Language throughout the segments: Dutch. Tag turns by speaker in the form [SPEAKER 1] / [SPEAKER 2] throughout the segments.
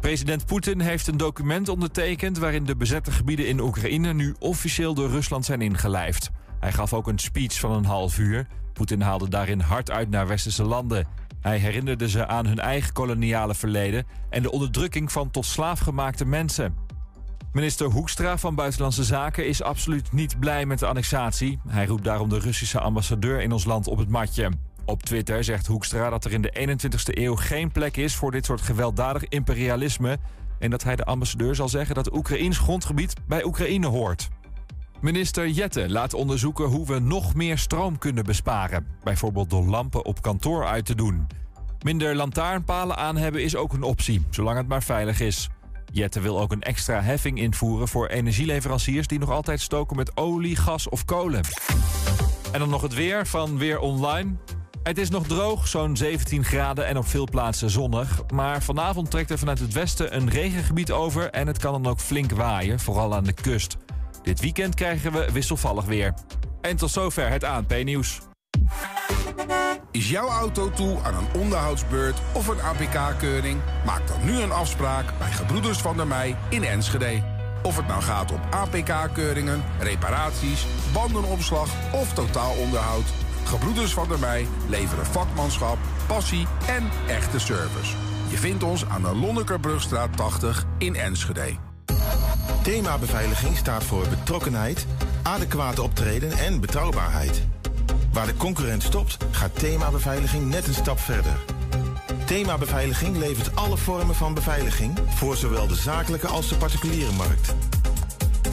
[SPEAKER 1] President Poetin heeft een document ondertekend waarin de bezette gebieden in Oekraïne nu officieel door Rusland zijn ingelijfd. Hij gaf ook een speech van een half uur. Poetin haalde daarin hard uit naar westerse landen. Hij herinnerde ze aan hun eigen koloniale verleden en de onderdrukking van tot slaaf gemaakte mensen. Minister Hoekstra van Buitenlandse Zaken is absoluut niet blij met de annexatie. Hij roept daarom de Russische ambassadeur in ons land op het matje. Op Twitter zegt Hoekstra dat er in de 21ste eeuw geen plek is voor dit soort gewelddadig imperialisme. En dat hij de ambassadeur zal zeggen dat Oekraïns grondgebied bij Oekraïne hoort. Minister Jette laat onderzoeken hoe we nog meer stroom kunnen besparen. Bijvoorbeeld door lampen op kantoor uit te doen. Minder lantaarnpalen aan hebben is ook een optie, zolang het maar veilig is. Jette wil ook een extra heffing invoeren voor energieleveranciers die nog altijd stoken met olie, gas of kolen. En dan nog het weer van Weer Online. Het is nog droog, zo'n 17 graden en op veel plaatsen zonnig. Maar vanavond trekt er vanuit het westen een regengebied over en het kan dan ook flink waaien, vooral aan de kust. Dit weekend krijgen we wisselvallig weer. En tot zover het ANP-nieuws.
[SPEAKER 2] Is jouw auto toe aan een onderhoudsbeurt of een APK-keuring? Maak dan nu een afspraak bij Gebroeders van der Mei in Enschede. Of het nou gaat om APK-keuringen, reparaties, bandenopslag of totaalonderhoud... Gebroeders van der Mei leveren vakmanschap, passie en echte service. Je vindt ons aan de Lonnekerbrugstraat 80 in Enschede.
[SPEAKER 3] Thema beveiliging staat voor betrokkenheid, adequate optreden en betrouwbaarheid. Waar de concurrent stopt, gaat thema beveiliging net een stap verder. Thema beveiliging levert alle vormen van beveiliging voor zowel de zakelijke als de particuliere markt.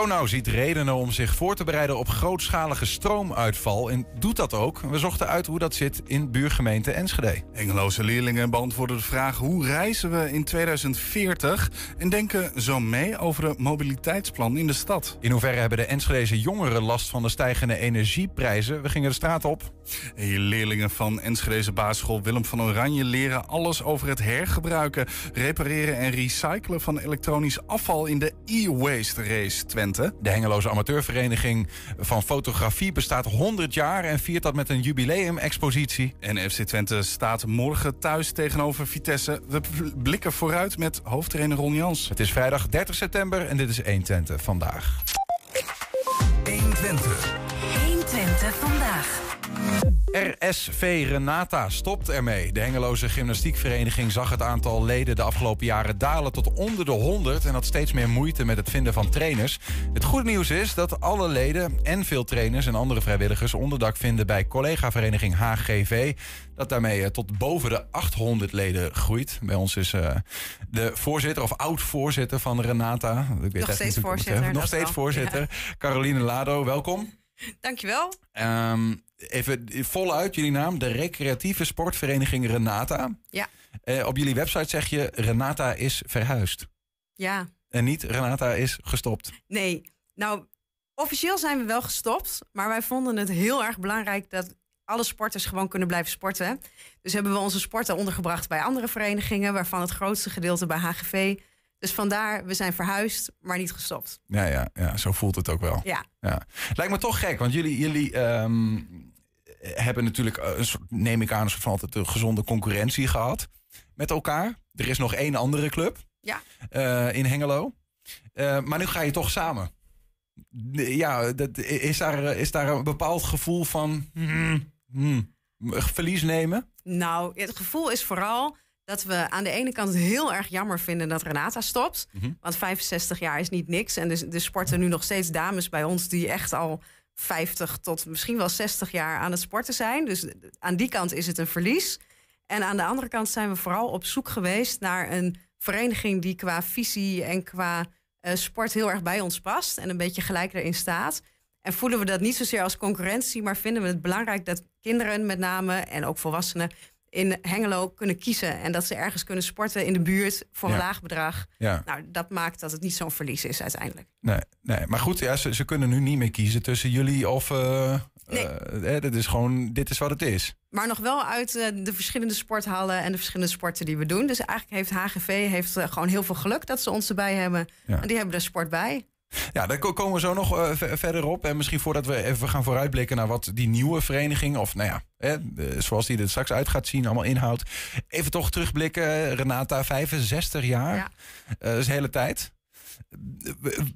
[SPEAKER 4] Gronau ziet redenen om zich voor te bereiden op grootschalige stroomuitval. En doet dat ook. We zochten uit hoe dat zit in buurgemeente Enschede.
[SPEAKER 5] Engeloze leerlingen beantwoorden de vraag hoe reizen we in 2040 en denken zo mee over het mobiliteitsplan in de stad.
[SPEAKER 4] In hoeverre hebben de Enschedeze jongeren last van de stijgende energieprijzen? We gingen de straat op.
[SPEAKER 5] Hier leerlingen van Enschedeze basisschool Willem van Oranje leren alles over het hergebruiken, repareren en recyclen van elektronisch afval in de e-waste race Twente.
[SPEAKER 4] De Hengeloze Amateurvereniging van Fotografie bestaat 100 jaar en viert dat met een jubileumexpositie.
[SPEAKER 5] En FC Twente staat morgen thuis tegenover Vitesse. We blikken vooruit met hoofdtrainer Ron Jans.
[SPEAKER 4] Het is vrijdag 30 september en dit is 1 Twente vandaag.
[SPEAKER 6] 1 Twente.
[SPEAKER 7] 1 Twente vandaag.
[SPEAKER 4] RSV Renata stopt ermee. De Hengeloze Gymnastiekvereniging zag het aantal leden de afgelopen jaren dalen tot onder de 100 en had steeds meer moeite met het vinden van trainers. Het goede nieuws is dat alle leden en veel trainers en andere vrijwilligers onderdak vinden bij collega-vereniging HGV. Dat daarmee eh, tot boven de 800 leden groeit. Bij ons is uh, de voorzitter of oud-voorzitter van Renata.
[SPEAKER 8] Ik weet nog steeds voorzitter.
[SPEAKER 4] Nog steeds voorzitter. Caroline Lado, welkom.
[SPEAKER 8] Dankjewel.
[SPEAKER 4] Um, even voluit jullie naam, de recreatieve sportvereniging Renata.
[SPEAKER 8] Ja.
[SPEAKER 4] Uh, op jullie website zeg je Renata is verhuisd.
[SPEAKER 8] Ja.
[SPEAKER 4] En niet Renata is gestopt.
[SPEAKER 8] Nee, nou officieel zijn we wel gestopt, maar wij vonden het heel erg belangrijk dat alle sporters gewoon kunnen blijven sporten. Dus hebben we onze sporten ondergebracht bij andere verenigingen, waarvan het grootste gedeelte bij HGV. Dus vandaar, we zijn verhuisd, maar niet gestopt.
[SPEAKER 4] Ja, ja, ja zo voelt het ook wel.
[SPEAKER 8] Ja.
[SPEAKER 4] ja. Lijkt me toch gek, want jullie, jullie um, hebben natuurlijk, een soort, neem ik aan, een soort van altijd een gezonde concurrentie gehad met elkaar. Er is nog één andere club
[SPEAKER 8] ja.
[SPEAKER 4] Uh, in Hengelo. Uh, maar nu ga je toch samen. Ja, dat, is, daar, is daar een bepaald gevoel van hmm, hmm, verlies nemen?
[SPEAKER 8] Nou, het gevoel is vooral dat we aan de ene kant heel erg jammer vinden dat Renata stopt. Mm -hmm. Want 65 jaar is niet niks. En dus, er sporten nu nog steeds dames bij ons die echt al 50 tot misschien wel 60 jaar aan het sporten zijn. Dus aan die kant is het een verlies. En aan de andere kant zijn we vooral op zoek geweest naar een vereniging die qua visie en qua uh, sport heel erg bij ons past. En een beetje gelijk erin staat. En voelen we dat niet zozeer als concurrentie, maar vinden we het belangrijk dat kinderen met name en ook volwassenen in Hengelo kunnen kiezen. En dat ze ergens kunnen sporten in de buurt voor een laag bedrag.
[SPEAKER 4] Ja.
[SPEAKER 8] Nou, dat maakt dat het niet zo'n verlies is uiteindelijk.
[SPEAKER 4] Nee, nee. maar goed, ja, ze, ze kunnen nu niet meer kiezen tussen jullie of... eh
[SPEAKER 8] Nee.
[SPEAKER 4] eh, hè, dit is gewoon, dit is wat het is.
[SPEAKER 8] Maar nog wel uit eh, de verschillende sporthallen en de verschillende sporten die we doen. Dus eigenlijk heeft HGV heeft, gewoon heel veel geluk dat ze ons erbij hebben.
[SPEAKER 4] Ja.
[SPEAKER 8] En die hebben er sport bij.
[SPEAKER 4] Ja, daar ko- komen we zo nog eh, ver- verder op. En misschien voordat we even gaan vooruitblikken naar wat die nieuwe vereniging, of nou ja, hè, zoals die er straks uit gaat zien, allemaal inhoudt. Even toch terugblikken. Renata, 65 jaar.
[SPEAKER 8] Ja.
[SPEAKER 4] Eh, dat is de hele tijd.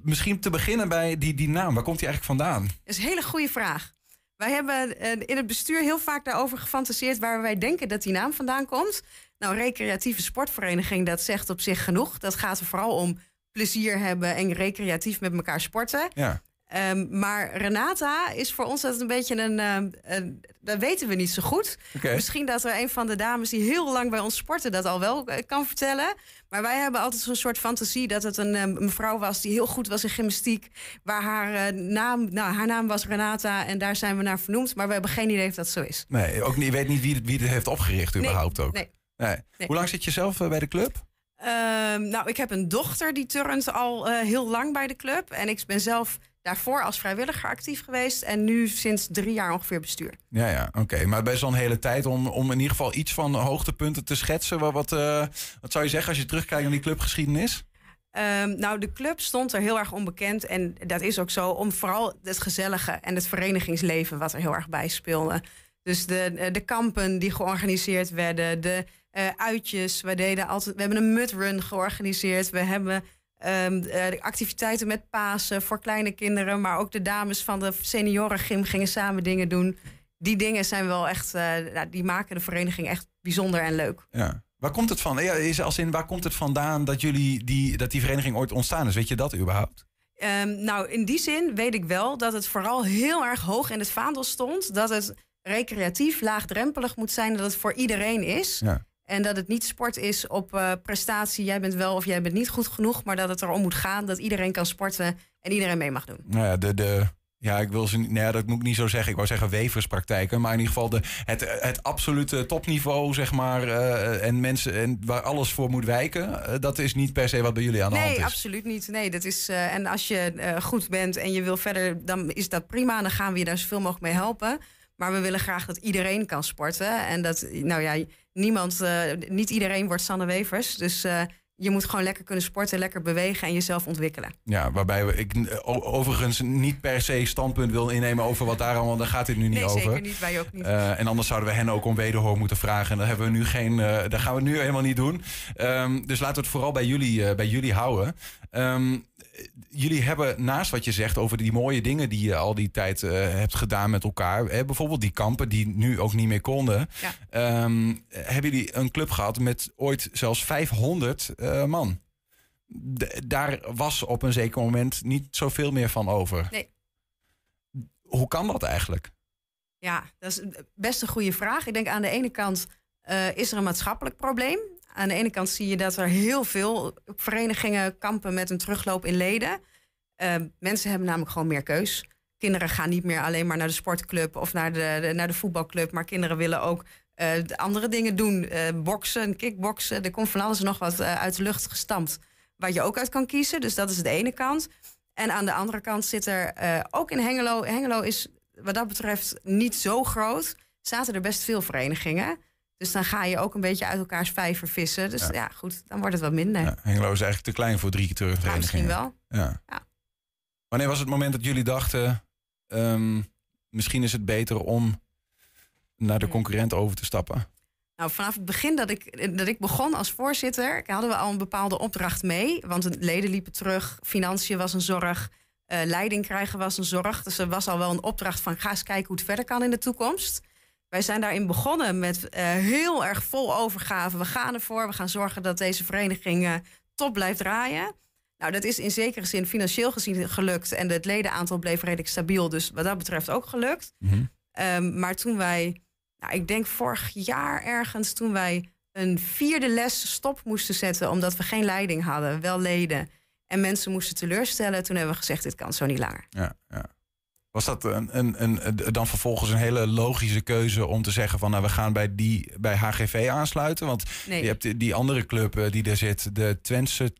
[SPEAKER 4] Misschien te beginnen bij die, die naam. Waar komt die eigenlijk vandaan?
[SPEAKER 8] Dat is een hele goede vraag. Wij hebben eh, in het bestuur heel vaak daarover gefantaseerd waar wij denken dat die naam vandaan komt. Nou, recreatieve sportvereniging, dat zegt op zich genoeg. Dat gaat er vooral om plezier hebben en recreatief met elkaar sporten.
[SPEAKER 4] Ja.
[SPEAKER 8] Ehm, maar Renata is voor ons dat een beetje een, ehm, een- Dat weten we niet zo goed. Misschien dat er een van de dames die heel lang bij ons sporten dat al wel eh, kan vertellen. Maar wij hebben altijd zo'n soort fantasie dat het een ehm, mevrouw was die heel goed was in gymnastiek. Waar haar eh, naam, nou, haar naam was Renata en daar zijn we naar vernoemd. Maar we hebben geen idee of dat zo is.
[SPEAKER 4] Nee, ook niet, je weet niet wie het, wie het heeft opgericht überhaupt ook.
[SPEAKER 8] Nee.
[SPEAKER 4] Nee.
[SPEAKER 8] Nee.
[SPEAKER 4] Hoe lang zit je zelf eh, bij de club?
[SPEAKER 8] Ehm, nou, ik heb een dochter die turnt al eh, heel lang bij de club. En ik ben zelf daarvoor als vrijwilliger actief geweest. En nu sinds drie jaar ongeveer bestuur.
[SPEAKER 4] Ja, ja, oké. Maar best wel een hele tijd om, om in ieder geval iets van hoogtepunten te schetsen. Wat, wat, eh, wat zou je zeggen als je terugkijkt naar die clubgeschiedenis?
[SPEAKER 8] Ehm, nou, de club stond er heel erg onbekend. En dat is ook zo om vooral het gezellige en het verenigingsleven wat er heel erg bij speelde. Dus de, eh, de kampen die georganiseerd werden, de eh, uitjes. We, deden altijd, we hebben een mudrun georganiseerd. We hebben ehm, eh, de activiteiten met Pasen voor kleine kinderen. Maar ook de dames van de seniorengym gingen samen dingen doen. Die dingen zijn wel echt, eh, die maken de vereniging echt bijzonder en leuk.
[SPEAKER 4] Ja. Waar komt het van? Ja, is als in, waar komt het vandaan dat, jullie die, dat die vereniging ooit ontstaan is? Weet je dat überhaupt?
[SPEAKER 8] Ehm, nou, in die zin weet ik wel dat het vooral heel erg hoog in het vaandel stond. Dat het recreatief, laagdrempelig moet zijn, dat het voor iedereen is.
[SPEAKER 4] Ja.
[SPEAKER 8] En dat het niet sport is op eh, prestatie, jij bent wel of jij bent niet goed genoeg. Maar dat het erom moet gaan dat iedereen kan sporten en iedereen mee mag doen.
[SPEAKER 4] Nou ja, de, de, ja ik wil ze niet, nou ja, dat moet ik niet zo zeggen. Ik wou zeggen weverspraktijken. Maar in ieder geval de, het, het absolute topniveau, zeg maar. eh, en mensen en waar alles voor moet wijken. eh, dat is niet per se wat bij jullie aan de hand
[SPEAKER 8] Nee,
[SPEAKER 4] is.
[SPEAKER 8] absoluut niet. Nee, dat is, en als je goed bent en je wil verder, dan is dat prima. Dan gaan we je daar zoveel mogelijk mee helpen. Maar we willen graag dat iedereen kan sporten. En dat, nou ja, niemand, eh, niet iedereen wordt Sanne Wevers. Dus eh, je moet gewoon lekker kunnen sporten, lekker bewegen en jezelf ontwikkelen.
[SPEAKER 4] Ja, waarbij we, ik overigens niet per se standpunt wil innemen over wat daar allemaal. Daar gaat dit nu niet
[SPEAKER 8] nee,
[SPEAKER 4] over.
[SPEAKER 8] zeker niet. Wij ook niet.
[SPEAKER 4] Eh, en anders zouden we hen ook om wederhoor moeten vragen. En dat hebben we nu geen. dat gaan we nu helemaal niet doen. Ehm, dus laten we het vooral bij jullie, bij jullie houden. Ehm, jullie hebben naast wat je zegt over die mooie dingen die je al die tijd eh, hebt gedaan met elkaar. Hè, bijvoorbeeld die kampen die nu ook niet meer konden.
[SPEAKER 8] Ja.
[SPEAKER 4] Ehm, hebben jullie een club gehad met ooit zelfs 500 eh, man? D- daar was op een zeker moment niet zoveel meer van over.
[SPEAKER 8] Nee.
[SPEAKER 4] Hoe kan dat eigenlijk?
[SPEAKER 8] Ja, dat is best een goede vraag. Ik denk aan de ene kant eh, is er een maatschappelijk probleem. Aan de ene kant zie je dat er heel veel verenigingen kampen met een terugloop in leden. Eh, mensen hebben namelijk gewoon meer keus. Kinderen gaan niet meer alleen maar naar de sportclub of naar de, naar de voetbalclub. Maar kinderen willen ook eh, de andere dingen doen. Eh, boksen, kickboksen. Er komt van alles nog wat uit de lucht gestampt. Waar je ook uit kan kiezen. Dus dat is de ene kant. En aan de andere kant zit er ook in Hengelo. Hengelo is wat dat betreft niet zo groot. Zaten er best veel verenigingen. Dus dan ga je ook een beetje uit elkaars vijver vissen. Dus ja, goed, dan wordt het wat minder.
[SPEAKER 4] Ja, Hengelo is eigenlijk te klein voor drie
[SPEAKER 8] Nou,
[SPEAKER 4] turnverenigingen.
[SPEAKER 8] misschien wel.
[SPEAKER 4] Ja.
[SPEAKER 8] Ja.
[SPEAKER 4] Wanneer was het moment dat jullie dachten... ehm, misschien is het beter om naar de concurrent over te stappen?
[SPEAKER 8] Nou, vanaf het begin dat ik, dat ik begon als voorzitter, hadden we al een bepaalde opdracht mee. Want de leden liepen terug, financiën was een zorg, eh, leiding krijgen was een zorg. Dus er was al wel een opdracht van ga eens kijken hoe het verder kan in de toekomst. Wij zijn daarin begonnen met eh, heel erg vol overgave. We gaan ervoor, we gaan zorgen dat deze vereniging eh, top blijft draaien. Nou, dat is in zekere zin financieel gezien gelukt. En het ledenaantal bleef redelijk stabiel. Dus wat dat betreft ook gelukt. Ehm, maar toen wij, nou, ik denk vorig jaar ergens, toen wij een vierde les stop moesten zetten, omdat we geen leiding hadden, wel leden. En mensen moesten teleurstellen. Toen hebben we gezegd: dit kan zo niet langer.
[SPEAKER 4] Ja, ja. Was dat een, een, een, dan vervolgens een hele logische keuze om te zeggen van nou we gaan bij, die, bij HGV aansluiten? Want
[SPEAKER 8] Nee.
[SPEAKER 4] je hebt die- andere club eh, die er zit, de Twentse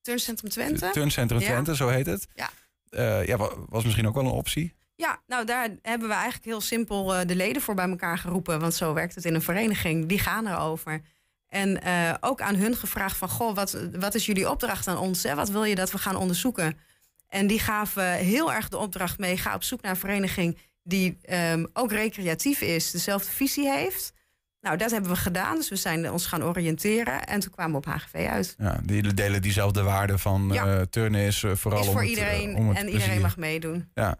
[SPEAKER 8] Turncentrum Twente.
[SPEAKER 4] Turncentrum
[SPEAKER 8] Ja.
[SPEAKER 4] Twente, zo heet het.
[SPEAKER 8] Ja.
[SPEAKER 4] Eh, ja, wa- was misschien ook wel een optie.
[SPEAKER 8] Ja, nou daar hebben we eigenlijk heel simpel eh, de leden voor bij elkaar geroepen. Want zo werkt het in een vereniging. Die gaan erover. En ook aan hun gevraagd van... Goh, wat, wat is jullie opdracht aan ons? Hè? Wat wil je dat we gaan onderzoeken? En die gaven heel erg de opdracht mee... ga op zoek naar een vereniging die ehm, ook recreatief is... dezelfde visie heeft. Nou, dat hebben we gedaan. Dus we zijn ons gaan oriënteren. En toen kwamen we op HGV uit.
[SPEAKER 4] Ja, die delen diezelfde waarden van
[SPEAKER 8] Ja.
[SPEAKER 4] eh, turnen is eh, vooral
[SPEAKER 8] is
[SPEAKER 4] om
[SPEAKER 8] voor
[SPEAKER 4] het, eh,
[SPEAKER 8] iedereen
[SPEAKER 4] om het
[SPEAKER 8] en iedereen mag meedoen.
[SPEAKER 4] Ja.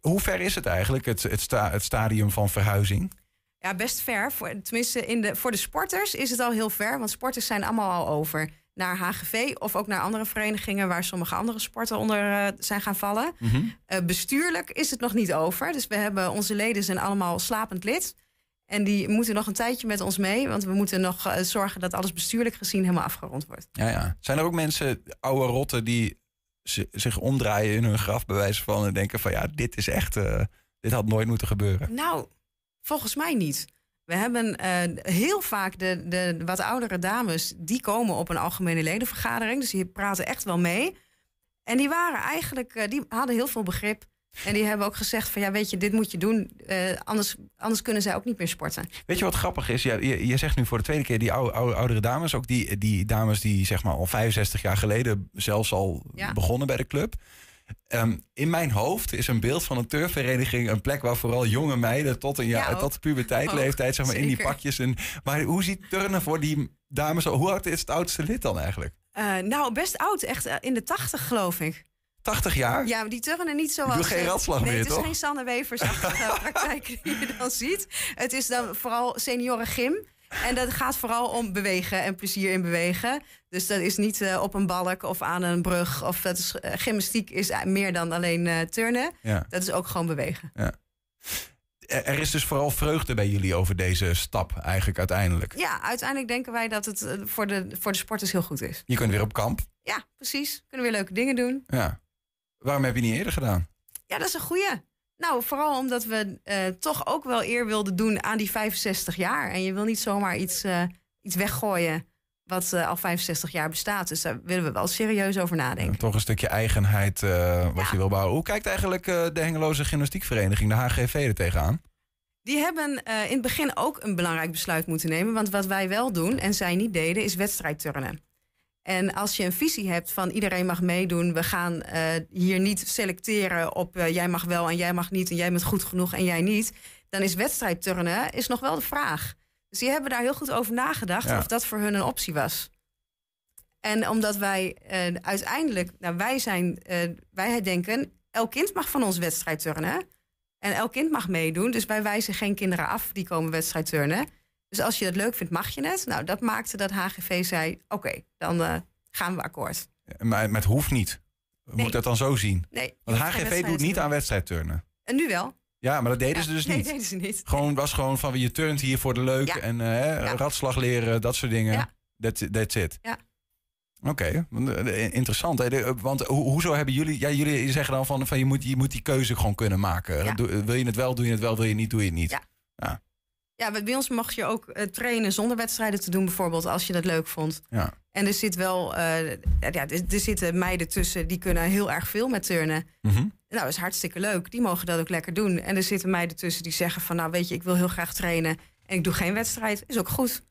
[SPEAKER 4] Hoe ver is het eigenlijk, het, het, sta, het stadium van verhuizing?
[SPEAKER 8] Ja, best ver. Voor, tenminste, in de, voor de sporters is het al heel ver. Want sporters zijn allemaal al over naar HGV of ook naar andere verenigingen waar sommige andere sporten onder eh, zijn gaan vallen. Eh, bestuurlijk is het nog niet over. Dus we hebben onze leden zijn allemaal slapend lid. En die moeten nog een tijdje met ons mee. Want we moeten nog eh, zorgen dat alles bestuurlijk gezien helemaal afgerond wordt.
[SPEAKER 4] Ja, ja. Zijn er ook mensen, oude rotten, die zi- zich omdraaien in hun graf bij wijze van en denken van ja, dit is echt, dit had nooit moeten gebeuren.
[SPEAKER 8] Nou, volgens mij niet. We hebben eh, heel vaak de, de wat oudere dames, die komen op een algemene ledenvergadering. Dus die praten echt wel mee. En die waren eigenlijk, eh, die hadden heel veel begrip. En die hebben ook gezegd van ja, weet je, dit moet je doen. eh, anders, anders kunnen zij ook niet meer sporten.
[SPEAKER 4] Weet je wat grappig is? Ja, je, je zegt nu voor de tweede keer die oude, oude, oudere dames, ook die, die dames die zeg maar al 65 jaar geleden zelfs al
[SPEAKER 8] Ja.
[SPEAKER 4] begonnen bij de club. Ehm, in mijn hoofd is een beeld van een turfvereniging een plek waar vooral jonge meiden tot een
[SPEAKER 8] Ja,
[SPEAKER 4] tot de puberteitleeftijd, zeg maar, in die pakjes. En, maar hoe ziet turnen voor die dames? Hoe oud is het oudste lid dan eigenlijk?
[SPEAKER 8] Eh, nou, best oud, echt eh, in de tachtig geloof ik.
[SPEAKER 4] 80 jaar?
[SPEAKER 8] Ja, maar die turnen niet zoals...
[SPEAKER 4] doe geen
[SPEAKER 8] eh,
[SPEAKER 4] ratslag
[SPEAKER 8] nee,
[SPEAKER 4] meer,
[SPEAKER 8] het is
[SPEAKER 4] toch?
[SPEAKER 8] geen Sanne praktijk die je dan ziet. Het is dan vooral senioren gym. En dat gaat vooral om bewegen en plezier in bewegen. Dus dat is niet eh, op een balk of aan een brug. Of dat is, eh, gymnastiek is eh, meer dan alleen turnen.
[SPEAKER 4] Ja.
[SPEAKER 8] Dat is ook gewoon bewegen.
[SPEAKER 4] Er er is dus vooral vreugde bij jullie over deze stap eigenlijk uiteindelijk.
[SPEAKER 8] Ja, uiteindelijk denken wij dat het voor, de, voor de sporters heel goed is.
[SPEAKER 4] Je kunt weer op kamp.
[SPEAKER 8] Ja, precies. Kunnen weer leuke dingen doen.
[SPEAKER 4] Ja. Waarom heb je niet eerder gedaan?
[SPEAKER 8] Ja, dat is een goeie. Nou, vooral omdat we eh, toch ook wel eer wilden doen aan die 65 jaar. En je wil niet zomaar iets, eh, iets weggooien wat eh, al 65 jaar bestaat. Dus daar willen we wel serieus over nadenken.
[SPEAKER 4] Toch een stukje eigenheid wat
[SPEAKER 8] Ja.
[SPEAKER 4] je wil bouwen. Hoe kijkt eigenlijk de Hengeloze Gymnastiekvereniging, de HGV, er tegenaan?
[SPEAKER 8] Die hebben in het begin ook een belangrijk besluit moeten nemen. Want wat wij wel doen en zij niet deden, is wedstrijdturnen. En als je een visie hebt van iedereen mag meedoen, we gaan eh, hier niet selecteren op eh, jij mag wel en jij mag niet en jij bent goed genoeg en jij niet, dan is wedstrijdturnen is nog wel de vraag. Dus die hebben daar heel goed over nagedacht
[SPEAKER 4] Ja.
[SPEAKER 8] of dat voor hun een optie was. En omdat wij eh, uiteindelijk, nou wij zijn, eh, wij denken, elk kind mag van ons wedstrijdturnen. En elk kind mag meedoen. Dus wij wijzen geen kinderen af die komen wedstrijdturnen. Dus als je het leuk vindt, mag je het. Nou, dat maakte dat HGV zei: oké, dan eh, gaan we akkoord.
[SPEAKER 4] Maar, het hoeft niet.
[SPEAKER 8] Nee.
[SPEAKER 4] moeten dat dan zo zien.
[SPEAKER 8] Nee,
[SPEAKER 4] Want HGV doet niet aan wedstrijdturnen.
[SPEAKER 8] En nu wel.
[SPEAKER 4] Ja, maar dat deden
[SPEAKER 8] Ja,
[SPEAKER 4] ze dus
[SPEAKER 8] nee,
[SPEAKER 4] niet.
[SPEAKER 8] deden ze niet.
[SPEAKER 4] Gewoon, was gewoon van je turnt hier voor de leuk
[SPEAKER 8] Ja.
[SPEAKER 4] en eh, hè,
[SPEAKER 8] Ja.
[SPEAKER 4] ratslag leren, dat soort dingen.
[SPEAKER 8] Ja.
[SPEAKER 4] That's, that's it.
[SPEAKER 8] Ja.
[SPEAKER 4] Oké, eh, interessant. Hè? Want ho- hoezo hebben jullie... Ja, jullie zeggen dan van, van je, moet, je moet die keuze gewoon kunnen maken. Wil je het wel, doe je het wel. Wil je het niet, doe je het niet.
[SPEAKER 8] Ja. Ja, bij ons mocht je ook eh, trainen zonder wedstrijden te doen, bijvoorbeeld, als je dat leuk vond.
[SPEAKER 4] Ja.
[SPEAKER 8] En er zit wel, eh, ja, er, er zitten meiden tussen die kunnen heel erg veel met turnen.
[SPEAKER 4] Mhm.
[SPEAKER 8] Nou, dat is hartstikke leuk. Die mogen dat ook lekker doen. En er zitten meiden tussen die zeggen van, nou weet je, ik wil heel graag trainen en ik doe geen wedstrijd. Is ook goed.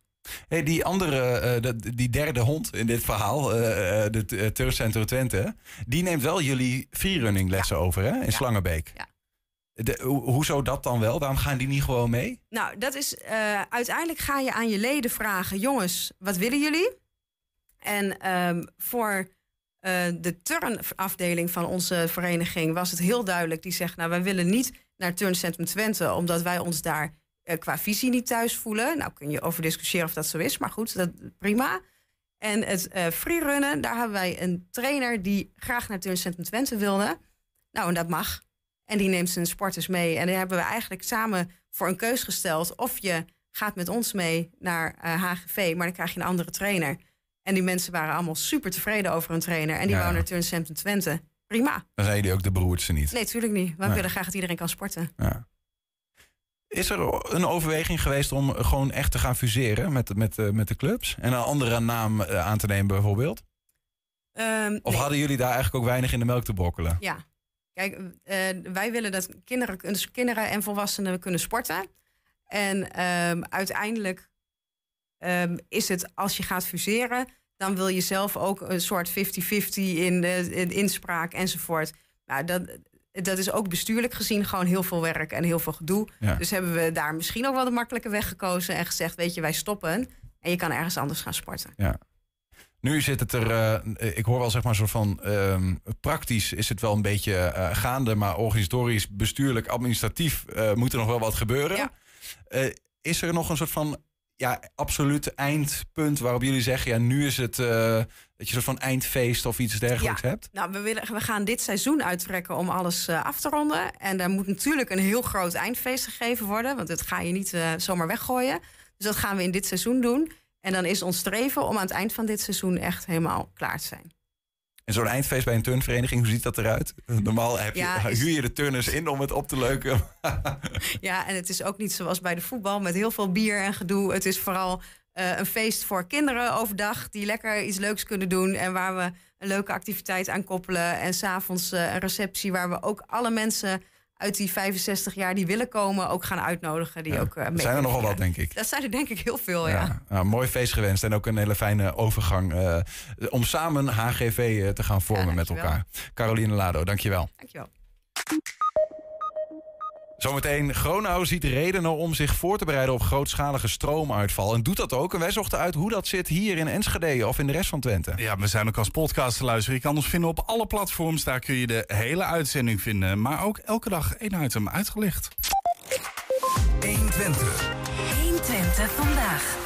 [SPEAKER 4] Hey, die andere, eh, die derde hond in dit verhaal, de Turfcentrum Twente, die neemt wel jullie freerunning lessen over hè, in Slangenbeek.
[SPEAKER 8] Ja.
[SPEAKER 4] Hoezo dat dan wel? Waarom gaan die niet gewoon mee?
[SPEAKER 8] Nou, dat is eh, uiteindelijk ga je aan je leden vragen: jongens, wat willen jullie? En ehm, voor eh, de turnafdeling van onze vereniging was het heel duidelijk. Die zegt: Nou, wij willen niet naar Turncentrum Twente, omdat wij ons daar eh, qua visie niet thuis voelen. Nou, kun je over discussiëren of dat zo is, maar goed, dat, prima. En het eh freerunnen, daar hebben wij een trainer die graag naar Turncentrum Twente wilde. Nou, en dat mag. En die neemt zijn sporters mee. En daar hebben we eigenlijk samen voor een keus gesteld. Of je gaat met ons mee naar eh, HGV, maar dan krijg je een andere trainer. En die mensen waren allemaal super tevreden over hun trainer. En die
[SPEAKER 4] Ja,
[SPEAKER 8] wou naar Turncentrum Twente. prima.
[SPEAKER 4] Dan zijn jullie ook de beroerdste niet.
[SPEAKER 8] Nee, natuurlijk niet. We
[SPEAKER 4] Nee.
[SPEAKER 8] willen graag dat iedereen kan sporten.
[SPEAKER 4] Ja. Is er een overweging geweest om gewoon echt te gaan fuseren met, met, eh, met de clubs? En een andere naam eh, aan te nemen bijvoorbeeld?
[SPEAKER 8] Ehm,
[SPEAKER 4] Of
[SPEAKER 8] nee.
[SPEAKER 4] hadden jullie daar eigenlijk ook weinig in de melk te brokkelen?
[SPEAKER 8] Ja. Kijk, eh, wij willen dat kinderen, dus kinderen en volwassenen kunnen sporten. En ehm, uiteindelijk ehm, is het, als je gaat fuseren, dan wil je zelf ook een soort 50-50 in, de in inspraak enzovoort. Nou, dat, dat is ook bestuurlijk gezien gewoon heel veel werk en heel veel gedoe.
[SPEAKER 4] Ja.
[SPEAKER 8] Dus hebben we daar misschien ook wel de makkelijke weg gekozen en gezegd, weet je, wij stoppen. En je kan ergens anders gaan sporten.
[SPEAKER 4] Nu zit het er, eh, ik hoor wel zeg maar zo van, ehm, praktisch is het wel een beetje eh, gaande, maar organisatorisch, bestuurlijk, administratief eh, moet er nog wel wat gebeuren.
[SPEAKER 8] Ja.
[SPEAKER 4] Is er nog een soort van, ja, absoluut eindpunt waarop jullie zeggen, ja, nu is het, dat je een soort van eindfeest of iets dergelijks hebt?
[SPEAKER 8] Nou, we, willen, we gaan dit seizoen uittrekken om alles af te ronden. En daar moet natuurlijk een heel groot eindfeest gegeven worden. Want dat ga je niet zomaar weggooien. Dus dat gaan we in dit seizoen doen. En dan is ons streven om aan het eind van dit seizoen echt helemaal klaar te zijn.
[SPEAKER 4] En zo'n eindfeest bij een turnvereniging, hoe ziet dat eruit? Normaal heb je,
[SPEAKER 8] Ja, is-
[SPEAKER 4] huur je de turners in om het op te leuken.
[SPEAKER 8] Ja, en het is ook niet zoals bij de voetbal met heel veel bier en gedoe. Het is vooral eh, een feest voor kinderen overdag die lekker iets leuks kunnen doen. En waar we een leuke activiteit aan koppelen. En s'avonds eh een receptie waar we ook alle mensen uit die 65 jaar die willen komen ook gaan uitnodigen. Die
[SPEAKER 4] Ja,
[SPEAKER 8] ook, eh,
[SPEAKER 4] er
[SPEAKER 8] mee
[SPEAKER 4] zijn er nogal wat, denk ik.
[SPEAKER 8] Dat zijn er denk ik heel veel, ja.
[SPEAKER 4] Ja, nou, mooi feest gewenst en ook een hele fijne overgang eh, om samen HGV eh, te gaan vormen
[SPEAKER 8] Ja,
[SPEAKER 4] met elkaar. Caroline Lado, dankjewel.
[SPEAKER 8] Dankjewel.
[SPEAKER 4] Zometeen, Gronau ziet redenen om zich voor te bereiden op grootschalige stroomuitval. En doet dat ook. En wij zochten uit hoe dat zit hier in Enschede of in de rest van Twente.
[SPEAKER 5] Ja, we zijn ook als podcast te luisteren. Je kan ons vinden op alle platforms. Daar kun je de hele uitzending vinden. Maar ook elke dag één item uitgelicht.
[SPEAKER 6] 120.
[SPEAKER 7] 120 vandaag.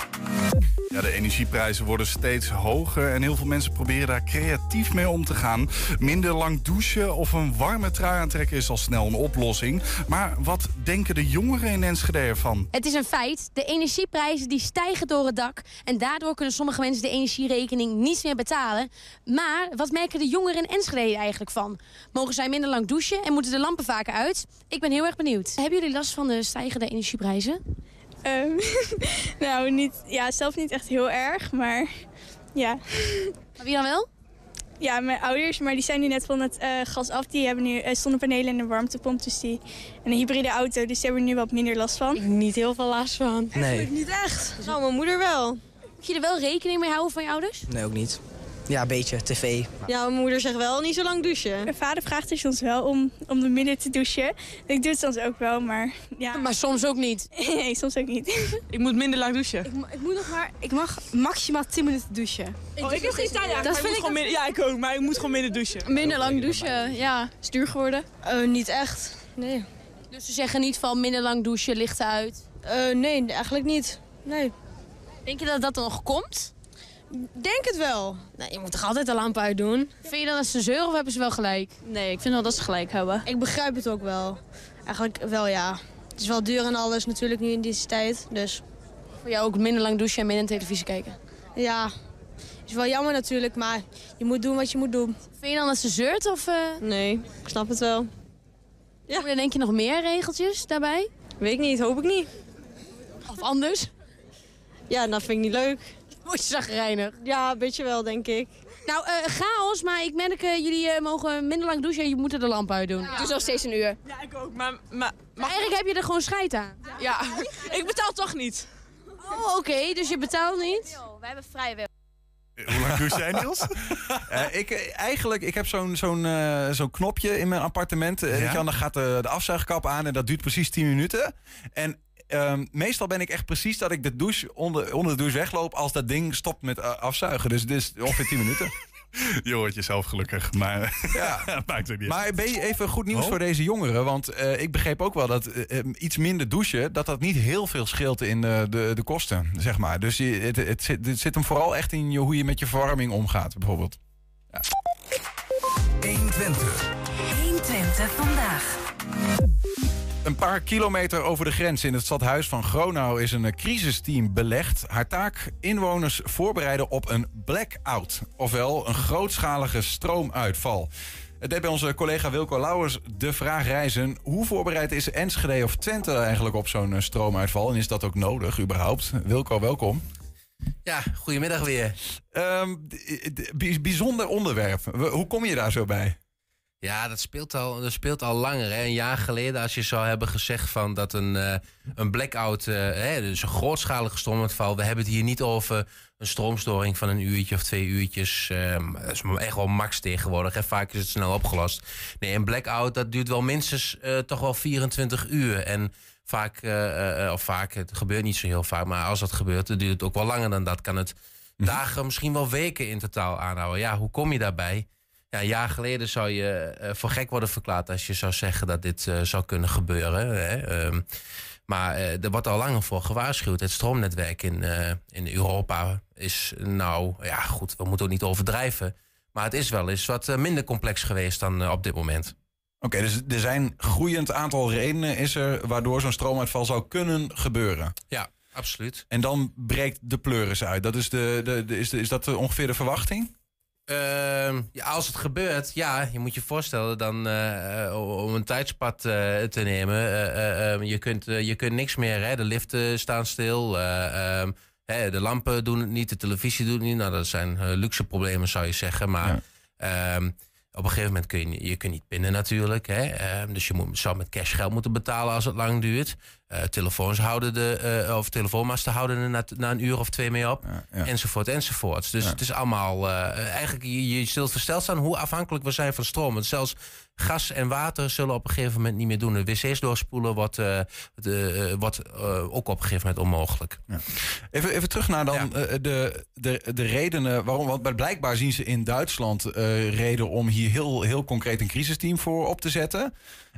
[SPEAKER 5] Ja, de energieprijzen worden steeds hoger en heel veel mensen proberen daar creatief mee om te gaan. Minder lang douchen of een warme trui aantrekken is al snel een oplossing. Maar wat denken de jongeren in Enschede ervan?
[SPEAKER 9] Het is een feit. De energieprijzen die stijgen door het dak. En daardoor kunnen sommige mensen de energierekening niet meer betalen. Maar wat merken de jongeren in Enschede eigenlijk van? Mogen zij minder lang douchen en moeten de lampen vaker uit? Ik ben heel erg benieuwd. Hebben jullie last van de stijgende energieprijzen?
[SPEAKER 10] Ehm, nou, niet, ja, zelf niet echt heel erg, maar ja.
[SPEAKER 9] Maar wie dan wel?
[SPEAKER 10] Ja, mijn ouders, maar die zijn nu net van het eh, gas af. Die hebben nu eh, zonnepanelen en een warmtepomp, dus die, en een hybride auto, dus die hebben er nu wat minder last van.
[SPEAKER 9] Niet heel veel last van.
[SPEAKER 11] Nee,
[SPEAKER 9] Niet echt. Nou, mijn moeder wel. Moet je er wel rekening mee houden van je ouders?
[SPEAKER 11] nee, ook niet. Ja, een beetje, tv.
[SPEAKER 9] Ja, mijn moeder zegt wel niet zo lang douchen.
[SPEAKER 10] Mijn vader vraagt er soms wel om, om er minder te douchen. Ik doe het soms ook wel, maar ja.
[SPEAKER 9] Maar soms ook niet.
[SPEAKER 10] nee, soms ook niet.
[SPEAKER 12] Ik moet minder lang douchen.
[SPEAKER 13] Ik, ik moet nog maar, ik mag maximaal 10 minuten douchen.
[SPEAKER 12] Oh, ik heb geen tijd
[SPEAKER 13] Dat
[SPEAKER 12] dat
[SPEAKER 13] vind ik
[SPEAKER 12] gewoon minder, Ja, ik ook, maar ik moet gewoon minder douchen.
[SPEAKER 13] Minder lang douchen, ja. Stuur geworden? Eh, niet echt, nee.
[SPEAKER 9] Dus ze zeggen niet van minder lang douchen, lichten uit.
[SPEAKER 13] Eh, nee, eigenlijk niet. Nee.
[SPEAKER 9] Denk je dat dat dan nog komt?
[SPEAKER 13] Denk het wel. Nee, je moet toch altijd de lamp uitdoen?
[SPEAKER 9] Vind je dan dat ze zeuren of hebben ze wel gelijk?
[SPEAKER 13] Nee, ik vind wel dat ze gelijk hebben. Ik begrijp het ook wel. Eigenlijk wel, ja. Het is wel duur en alles natuurlijk nu in deze tijd, dus...
[SPEAKER 9] Voor jou ook minder lang douchen en minder televisie kijken?
[SPEAKER 13] Ja, is wel jammer natuurlijk, maar je moet doen wat je moet doen.
[SPEAKER 9] Vind je dan dat ze zeurt of... eh,
[SPEAKER 13] Nee, ik snap het wel.
[SPEAKER 9] Ja. Dan denk je nog meer regeltjes daarbij?
[SPEAKER 13] Weet ik niet, hoop ik niet.
[SPEAKER 9] Of anders?
[SPEAKER 13] Ja, dat vind ik niet leuk.
[SPEAKER 9] Word je zagrijnig?
[SPEAKER 13] Ja, een beetje wel, denk ik.
[SPEAKER 9] Nou, eh, chaos, maar ik merk, eh, jullie eh, mogen minder lang douchen en je moet er de lamp uit doen.
[SPEAKER 13] Ik doe nog steeds een uur.
[SPEAKER 12] Ja, ik ook. Maar, maar,
[SPEAKER 9] Maar eigenlijk heb je er gewoon scheid aan.
[SPEAKER 12] ja, ik betaal toch niet.
[SPEAKER 9] Oh, oké, dus je betaalt niet?
[SPEAKER 13] wij hebben vrij wil.
[SPEAKER 5] Hoe lang douche jij, Niels?
[SPEAKER 4] Eh, ik, eigenlijk, ik heb zo'n zo'n eh, zo'n knopje in mijn appartement. weet je dan gaat de, de afzuigkap aan en dat duurt precies 10 minuten. En ehm, meestal ben ik echt precies dat ik de douche onder, onder de douche wegloop als dat ding stopt met eh, afzuigen. Dus het is ongeveer 10 minuten.
[SPEAKER 5] Je hoort jezelf gelukkig, maar
[SPEAKER 4] Ja.
[SPEAKER 5] maakt ook niet
[SPEAKER 4] Maar ben je even goed nieuws
[SPEAKER 5] Oh.
[SPEAKER 4] voor deze jongeren? Want eh, ik begreep ook wel dat eh, iets minder douchen... dat dat niet heel veel scheelt in de, de, de kosten, zeg maar. Dus je, het, het, zit, het zit hem vooral echt in je, hoe je met je verwarming omgaat, bijvoorbeeld.
[SPEAKER 6] 120.
[SPEAKER 7] 120 vandaag.
[SPEAKER 4] Een paar kilometer over de grens in het stadhuis van Gronau is een eh, crisisteam belegd. Haar taak inwoners voorbereiden op een blackout, ofwel een grootschalige stroomuitval. Het deed bij onze collega Wilco Lauwers de vraag reizen. Hoe voorbereid is Enschede of Twente eigenlijk op zo'n eh, stroomuitval? En is dat ook nodig überhaupt? Wilco, welkom.
[SPEAKER 14] Ja, goedemiddag weer.
[SPEAKER 4] Ehm, bijzonder onderwerp. Hoe kom je daar zo bij?
[SPEAKER 14] Ja, dat speelt al, dat speelt al langer. Hè. Een jaar geleden, als je zou hebben gezegd van dat een, eh, een blackout, eh, hè, dus een grootschalige stroomuitval. We hebben het hier niet over een stroomstoring van een uurtje of twee uurtjes. ehm, dat is echt wel max tegenwoordig. Hè. Vaak is het snel opgelost. Nee, een blackout, dat duurt wel minstens eh, toch wel 24 uur. En vaak, of vaak, het gebeurt niet zo heel vaak, maar als dat gebeurt, dan duurt het ook wel langer dan dat. Kan het dagen, misschien wel weken in totaal aanhouden. Ja, hoe kom je daarbij? Ja, een jaar geleden zou je eh, voor gek worden verklaard als je zou zeggen dat dit eh, zou kunnen gebeuren. Hè? Ehm, maar eh, er wordt al langer voor gewaarschuwd. Het stroomnetwerk in, in Europa is nou, ja goed, we moeten ook niet overdrijven. Maar het is wel eens wat minder complex geweest dan op dit moment.
[SPEAKER 4] Oké, dus er zijn groeiend aantal redenen is er waardoor zo'n stroomuitval zou kunnen gebeuren.
[SPEAKER 14] Ja, absoluut.
[SPEAKER 4] En dan breekt de pleuris uit. Dat is, de, de, de- is, de, is dat ongeveer de verwachting?
[SPEAKER 14] Ehm, ja, als het gebeurt, ja, je moet je voorstellen dan eh, eh, om een tijdspad eh, te nemen. eh, eh, eh, je, kunt, je kunt niks meer, hè? de liften staan stil, eh, ehm, hè, de lampen doen het niet, de televisie doet het niet. Nou, dat zijn luxe problemen zou je zeggen, maar ehm, op een gegeven moment kun je, je kunt niet pinnen natuurlijk. Hè? Ehm, dus je moet, zou met cash geld moeten betalen als het lang duurt. Eh, telefoons houden de, eh, of telefoonmasten houden er na, na een uur of twee mee op. Enzovoort, enzovoort. Dus
[SPEAKER 4] Ja.
[SPEAKER 14] het is allemaal... eh, eigenlijk, je, je zult versteld staan hoe afhankelijk we zijn van stroom. Want zelfs gas en water zullen op een gegeven moment niet meer doen. De wc's doorspoelen wordt, eh, de, eh, wordt eh, ook op een gegeven moment onmogelijk.
[SPEAKER 4] Even, even terug naar dan de, de, de redenen waarom. Want blijkbaar zien ze in Duitsland reden om hier heel, heel concreet een crisisteam voor op te zetten.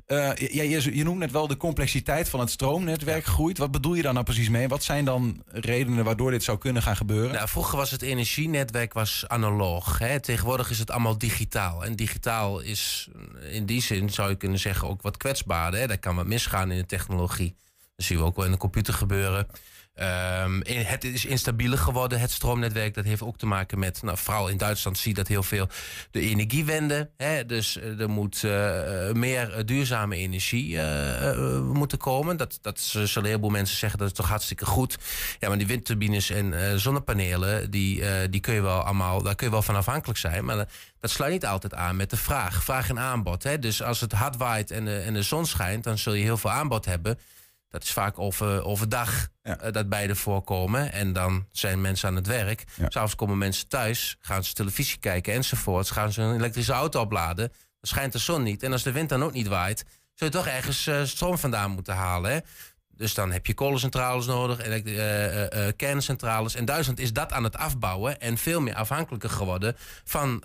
[SPEAKER 4] Ja, je, je noemt net wel de complexiteit van het stroomnetwerk groeit. Wat bedoel je daar nou precies mee? Wat zijn dan redenen waardoor dit zou kunnen gaan gebeuren?
[SPEAKER 14] Nou, vroeger was het energienetwerk was analoog. Hè? Tegenwoordig is het allemaal digitaal. En digitaal is in die zin, zou je kunnen zeggen, ook wat kwetsbaarder. Hè? Daar kan wat misgaan in de technologie. Dat zien we ook wel in de computer gebeuren. Ehm, het is instabieler geworden, het stroomnetwerk. Dat heeft ook te maken met, nou, vooral in Duitsland zie je dat heel veel, de energiewende. Hè? Dus eh, er moet eh, meer eh, duurzame energie moeten komen. Dat, dat zullen een heleboel mensen zeggen, dat is toch hartstikke goed. Ja, maar die windturbines en zonnepanelen, die, die kun je wel allemaal, daar kun je wel van afhankelijk zijn. Maar dat- sluit niet altijd aan met de vraag. Vraag en aanbod. Hè? Dus als het hard waait en en de zon schijnt, dan zul je heel veel aanbod hebben. Dat is vaak over, overdag eh, dat beide voorkomen. En dan zijn mensen aan het werk. S'avonds komen mensen thuis, gaan ze televisie kijken enzovoorts. Gaan ze een elektrische auto opladen. Dan schijnt de zon niet. En als de wind dan ook niet waait, zul je toch ergens eh, stroom vandaan moeten halen. Hè? Dus dan heb je kolencentrales nodig, elekt- eh, kerncentrales. En Duitsland is dat aan het afbouwen en veel meer afhankelijker geworden van,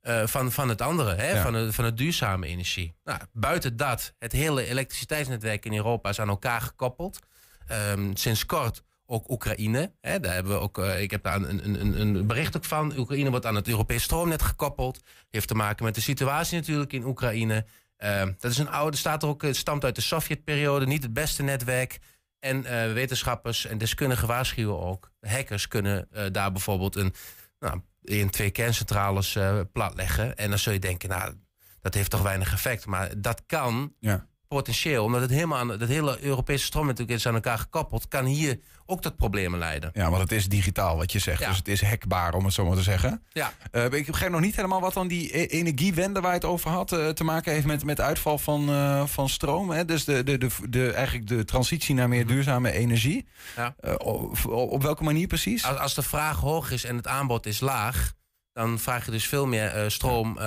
[SPEAKER 14] eh, van, van het andere, hè?
[SPEAKER 4] Ja.
[SPEAKER 14] Van, de, van de duurzame energie. Nou, buiten dat, het hele elektriciteitsnetwerk in Europa is aan elkaar gekoppeld. Ehm, sinds kort ook Oekraïne. Hè? Daar hebben we ook, eh, ik heb daar een, een, een, bericht ook van. Oekraïne wordt aan het Europees stroomnet gekoppeld. Heeft te maken met de situatie natuurlijk in Oekraïne. Ehm, dat is een oude, staat er ook, het stamt uit de Sovjetperiode, niet het beste netwerk. En eh, wetenschappers en deskundigen waarschuwen ook. Hackers kunnen daar bijvoorbeeld een, nou, in twee kerncentrales eh, platleggen. En dan zul je denken, nou, dat heeft toch weinig effect. Maar dat kan
[SPEAKER 4] Ja.
[SPEAKER 14] Potentieel, omdat het helemaal aan het hele Europese stroomnetwerk is aan elkaar gekoppeld, kan hier ook tot problemen leiden.
[SPEAKER 4] Ja, want het is digitaal wat je zegt.
[SPEAKER 14] Ja.
[SPEAKER 4] Dus het is hackbaar, om het zo maar te zeggen.
[SPEAKER 14] Ja.
[SPEAKER 4] Eh, ik begrijp nog niet helemaal wat dan die e- energiewende waar je het over had... eh, te maken heeft met, met uitval van, eh, van stroom. Hè? Dus de, de, de, de, eigenlijk de transitie naar meer duurzame energie.
[SPEAKER 14] Ja.
[SPEAKER 4] Op, op welke manier precies?
[SPEAKER 14] Als, als de vraag hoog is en het aanbod is laag, dan vraag je dus veel meer stroom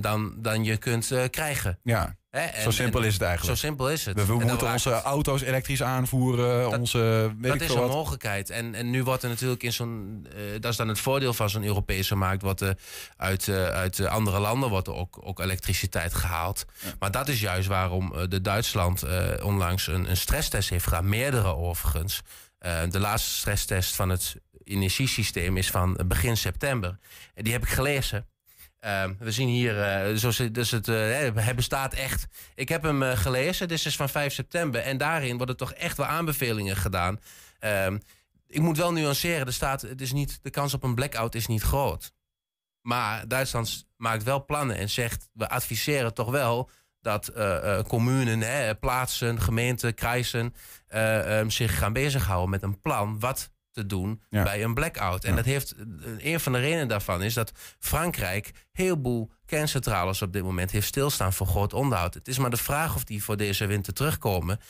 [SPEAKER 14] dan, dan je kunt krijgen.
[SPEAKER 4] Ja,
[SPEAKER 14] Hè, en-
[SPEAKER 4] zo simpel
[SPEAKER 14] en-
[SPEAKER 4] is het eigenlijk.
[SPEAKER 14] Zo simpel is het.
[SPEAKER 4] We, moeten onze auto's elektrisch aanvoeren. onze, weet
[SPEAKER 14] dat
[SPEAKER 4] ik
[SPEAKER 14] is een
[SPEAKER 4] wat.
[SPEAKER 14] mogelijkheid. En, en nu wordt er natuurlijk in zo'n. eh, dat is dan het voordeel van zo'n Europese markt. Er uit, eh, uit eh, andere landen wordt er ook, ook elektriciteit gehaald. Maar dat is juist waarom de Duitsland onlangs een, een stresstest heeft gedaan. Meerdere overigens. De laatste stresstest van het energiesysteem is van begin september. En die heb ik gelezen. Ehm, we zien hier, eh, zo zit- dus het, eh, hij bestaat echt. Ik heb hem eh, gelezen, dit is van 5 september. En daarin worden toch echt wel aanbevelingen gedaan. Ehm, ik moet wel nuanceren, er staat, het is niet, de kans op een blackout is niet groot. Maar Duitsland maakt wel plannen en zegt... we adviseren toch wel dat communen, hè, plaatsen, gemeenten, kruisen... Uh, um, zich gaan bezighouden met een plan... wat te doen
[SPEAKER 4] Ja.
[SPEAKER 14] bij een blackout. En
[SPEAKER 4] Ja.
[SPEAKER 14] dat heeft, een van de redenen daarvan is dat Frankrijk... heel boel kerncentrales op dit moment heeft stilstaan voor groot onderhoud. Het is maar de vraag of die voor deze winter terugkomen.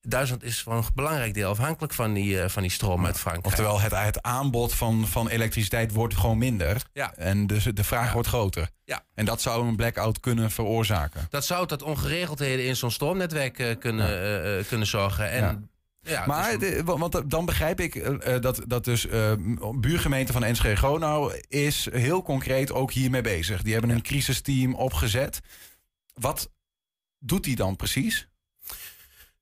[SPEAKER 14] Duitsland is voor een belangrijk deel afhankelijk van die, uh, van die stroom uit Frankrijk.
[SPEAKER 4] Oftewel, het, het aanbod van, van elektriciteit wordt gewoon minder.
[SPEAKER 14] Ja.
[SPEAKER 4] En dus de vraag wordt groter.
[SPEAKER 14] Ja.
[SPEAKER 4] En dat zou een blackout kunnen veroorzaken.
[SPEAKER 14] Dat zou tot ongeregeldheden in zo'n stroomnetwerk uh, kunnen, ja. uh, kunnen zorgen. En,
[SPEAKER 4] Ja. Maar
[SPEAKER 14] dus-
[SPEAKER 4] de, want dan begrijp ik uh, dat, dat dus uh, buurgemeente van Enschede Gronau is heel concreet ook hiermee bezig. Die hebben een crisisteam opgezet. Wat doet die dan precies?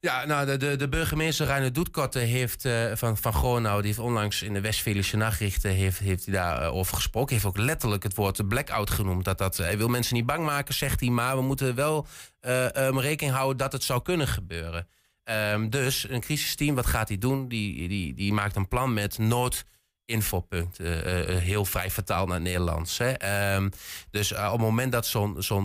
[SPEAKER 14] Ja, nou, de, de, de burgemeester Reiner Doetkotte heeft, uh, van, van Gronau... die heeft onlangs in de Westfälische Nachrichten heeft, heeft hij daarover over gesproken. heeft ook letterlijk het woord blackout genoemd. Dat dat, hij wil mensen niet bang maken, zegt hij... maar we moeten wel um, rekening houden dat het zou kunnen gebeuren. Um, dus een crisisteam, wat gaat hij doen? Die, die, die maakt een plan met nood infopunt. Uh, uh, heel vrij vertaald naar het Nederlands. Hè. Um, dus uh, op het moment dat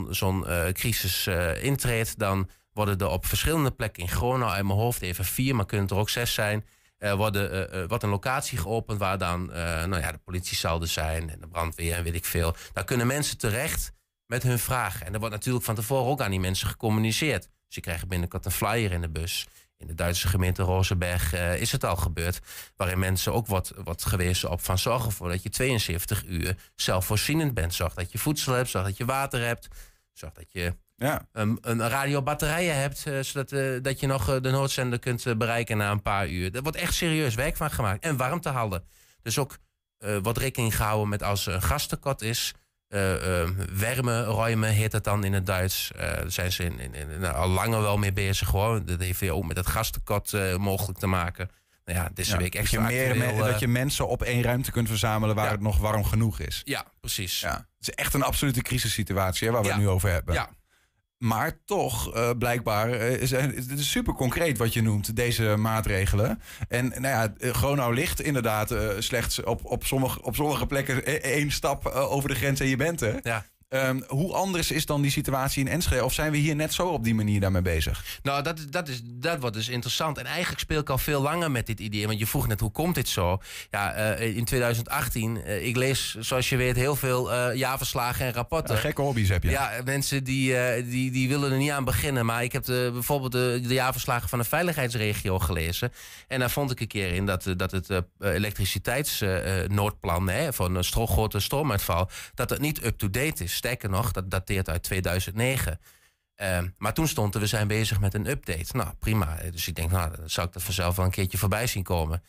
[SPEAKER 14] zo'n crisis intreedt... dan worden er op verschillende plekken in Gronau... uit mijn hoofd even vier, maar kunnen er ook zes zijn... worden, wordt een locatie geopend waar dan nou ja, de politie zal er zijn... en de brandweer en weet ik veel. Daar kunnen mensen terecht met hun vragen. En er wordt natuurlijk van tevoren ook aan die mensen gecommuniceerd. Je krijgt binnenkort een flyer in de bus... In de Duitse gemeente Rozenberg uh, is het al gebeurd. Waarin mensen ook wordt, wordt gewezen op van zorg ervoor dat je 72 uur zelfvoorzienend bent. Zorg dat je voedsel hebt, zorg dat je water hebt. Zorg dat je
[SPEAKER 4] ja.
[SPEAKER 14] een, een radiobatterijen hebt. Uh, zodat uh, dat je nog de noodzender kunt bereiken na een paar uur. Er wordt echt serieus werk van gemaakt. En warmte houden. Dus ook wordt rekening gehouden met als er een gastekort is. Uh, uh, wärmeruimen heet het dan in het Duits. Uh, daar zijn ze in, in, in, nou, al langer wel mee bezig. Gewoon. Dat heeft ook met het gastekort mogelijk te maken. Nou ja, deze
[SPEAKER 4] ja,
[SPEAKER 14] week extra
[SPEAKER 4] dat je, meer
[SPEAKER 14] actueel,
[SPEAKER 4] dat je mensen op één ruimte kunt verzamelen waar
[SPEAKER 14] ja.
[SPEAKER 4] het nog warm genoeg is.
[SPEAKER 14] Ja, precies.
[SPEAKER 4] Ja. Het is echt een absolute crisissituatie hè, waar we het nu over hebben.
[SPEAKER 14] Ja.
[SPEAKER 4] Maar toch, uh, blijkbaar, uh, is het is super concreet wat je noemt, deze maatregelen. En nou ja, Gronau ligt inderdaad slechts op, op, sommige, op sommige plekken één stap over de grens en je bent er.
[SPEAKER 14] Ja.
[SPEAKER 4] Um, hoe anders is dan die situatie in Enschede? Of zijn we hier net zo op die manier daarmee bezig?
[SPEAKER 14] Nou, dat, dat, is, dat wordt dus interessant. En eigenlijk speel ik al veel langer met dit idee. Want je vroeg net, hoe komt dit zo? Ja, uh, in 2018, uh, ik lees, zoals je weet, heel veel uh, jaarverslagen en rapporten.
[SPEAKER 4] Ja, gekke hobby's heb je.
[SPEAKER 14] Ja, mensen die, die, die willen er niet aan beginnen. Maar ik heb de, bijvoorbeeld de, de jaarverslagen van de veiligheidsregio gelezen. En daar vond ik een keer in dat, dat het elektriciteitsnoodplan van een grote stroomuitval... dat het niet up-to-date is. Sterker nog, dat dateert uit 2009. Uh, maar toen stond er, we zijn bezig met een update. Nou, prima. Dus ik denk, nou, dan zou ik dat vanzelf wel een keertje voorbij zien komen.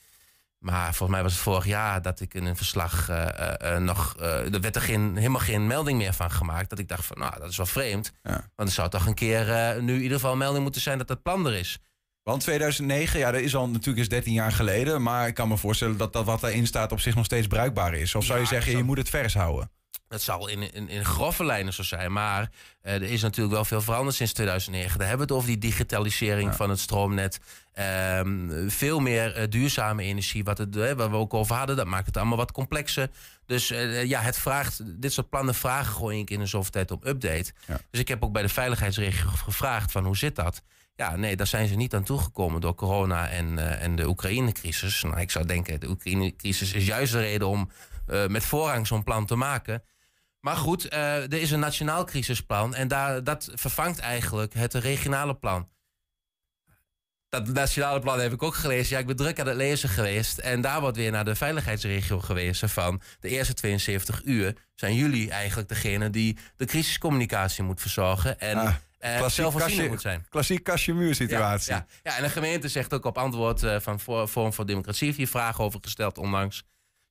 [SPEAKER 14] Maar volgens mij was het vorig jaar dat ik in een verslag uh, uh, nog... er werd er geen, helemaal geen melding meer van gemaakt. Dat ik dacht van, nou, dat is wel vreemd.
[SPEAKER 4] Ja.
[SPEAKER 14] Want er zou toch een keer nu in ieder geval een melding moeten zijn dat dat plan er is.
[SPEAKER 4] Want 2009, ja, dat is al natuurlijk eens 13 jaar geleden. Maar ik kan me voorstellen dat, dat wat daarin staat op zich nog steeds bruikbaar is. Of zou je zeggen, je moet het vers houden?
[SPEAKER 14] Dat zal in, in, in grove lijnen zo zijn. Maar eh, er is natuurlijk wel veel veranderd sinds 2009. Daar hebben we het over die digitalisering van het stroomnet. Ehm, veel meer eh, duurzame energie, wat het, eh, waar we ook over hadden. Dat maakt het allemaal wat complexer. Dus ja, het vraagt, dit soort plannen vragen gewoon één keer in de zoveel tijd om update.
[SPEAKER 4] Ja.
[SPEAKER 14] Dus ik heb ook bij de veiligheidsregio gevraagd van hoe zit dat? Ja, nee, daar zijn ze niet aan toegekomen door corona en, en de Oekraïne-crisis. Nou, ik zou denken, de Oekraïne-crisis is juist de reden om met voorrang zo'n plan te maken. Maar goed, eh, er is een nationaal crisisplan en daar, dat vervangt eigenlijk het regionale plan. Dat nationale plan heb ik ook gelezen. Ja, ik ben druk aan het lezen geweest. En daar wordt weer naar de veiligheidsregio gewezen van... de eerste 72 uur zijn jullie eigenlijk degene die de crisiscommunicatie moet verzorgen... en
[SPEAKER 4] Ah,
[SPEAKER 14] eh, zelfvoorzienend
[SPEAKER 4] kastje-
[SPEAKER 14] moet zijn.
[SPEAKER 4] Klassiek kastje-muur situatie.
[SPEAKER 14] Ja, ja. ja, en de gemeente zegt ook op antwoord eh, van Forum voor Democratie... heeft hier vragen over gesteld onlangs.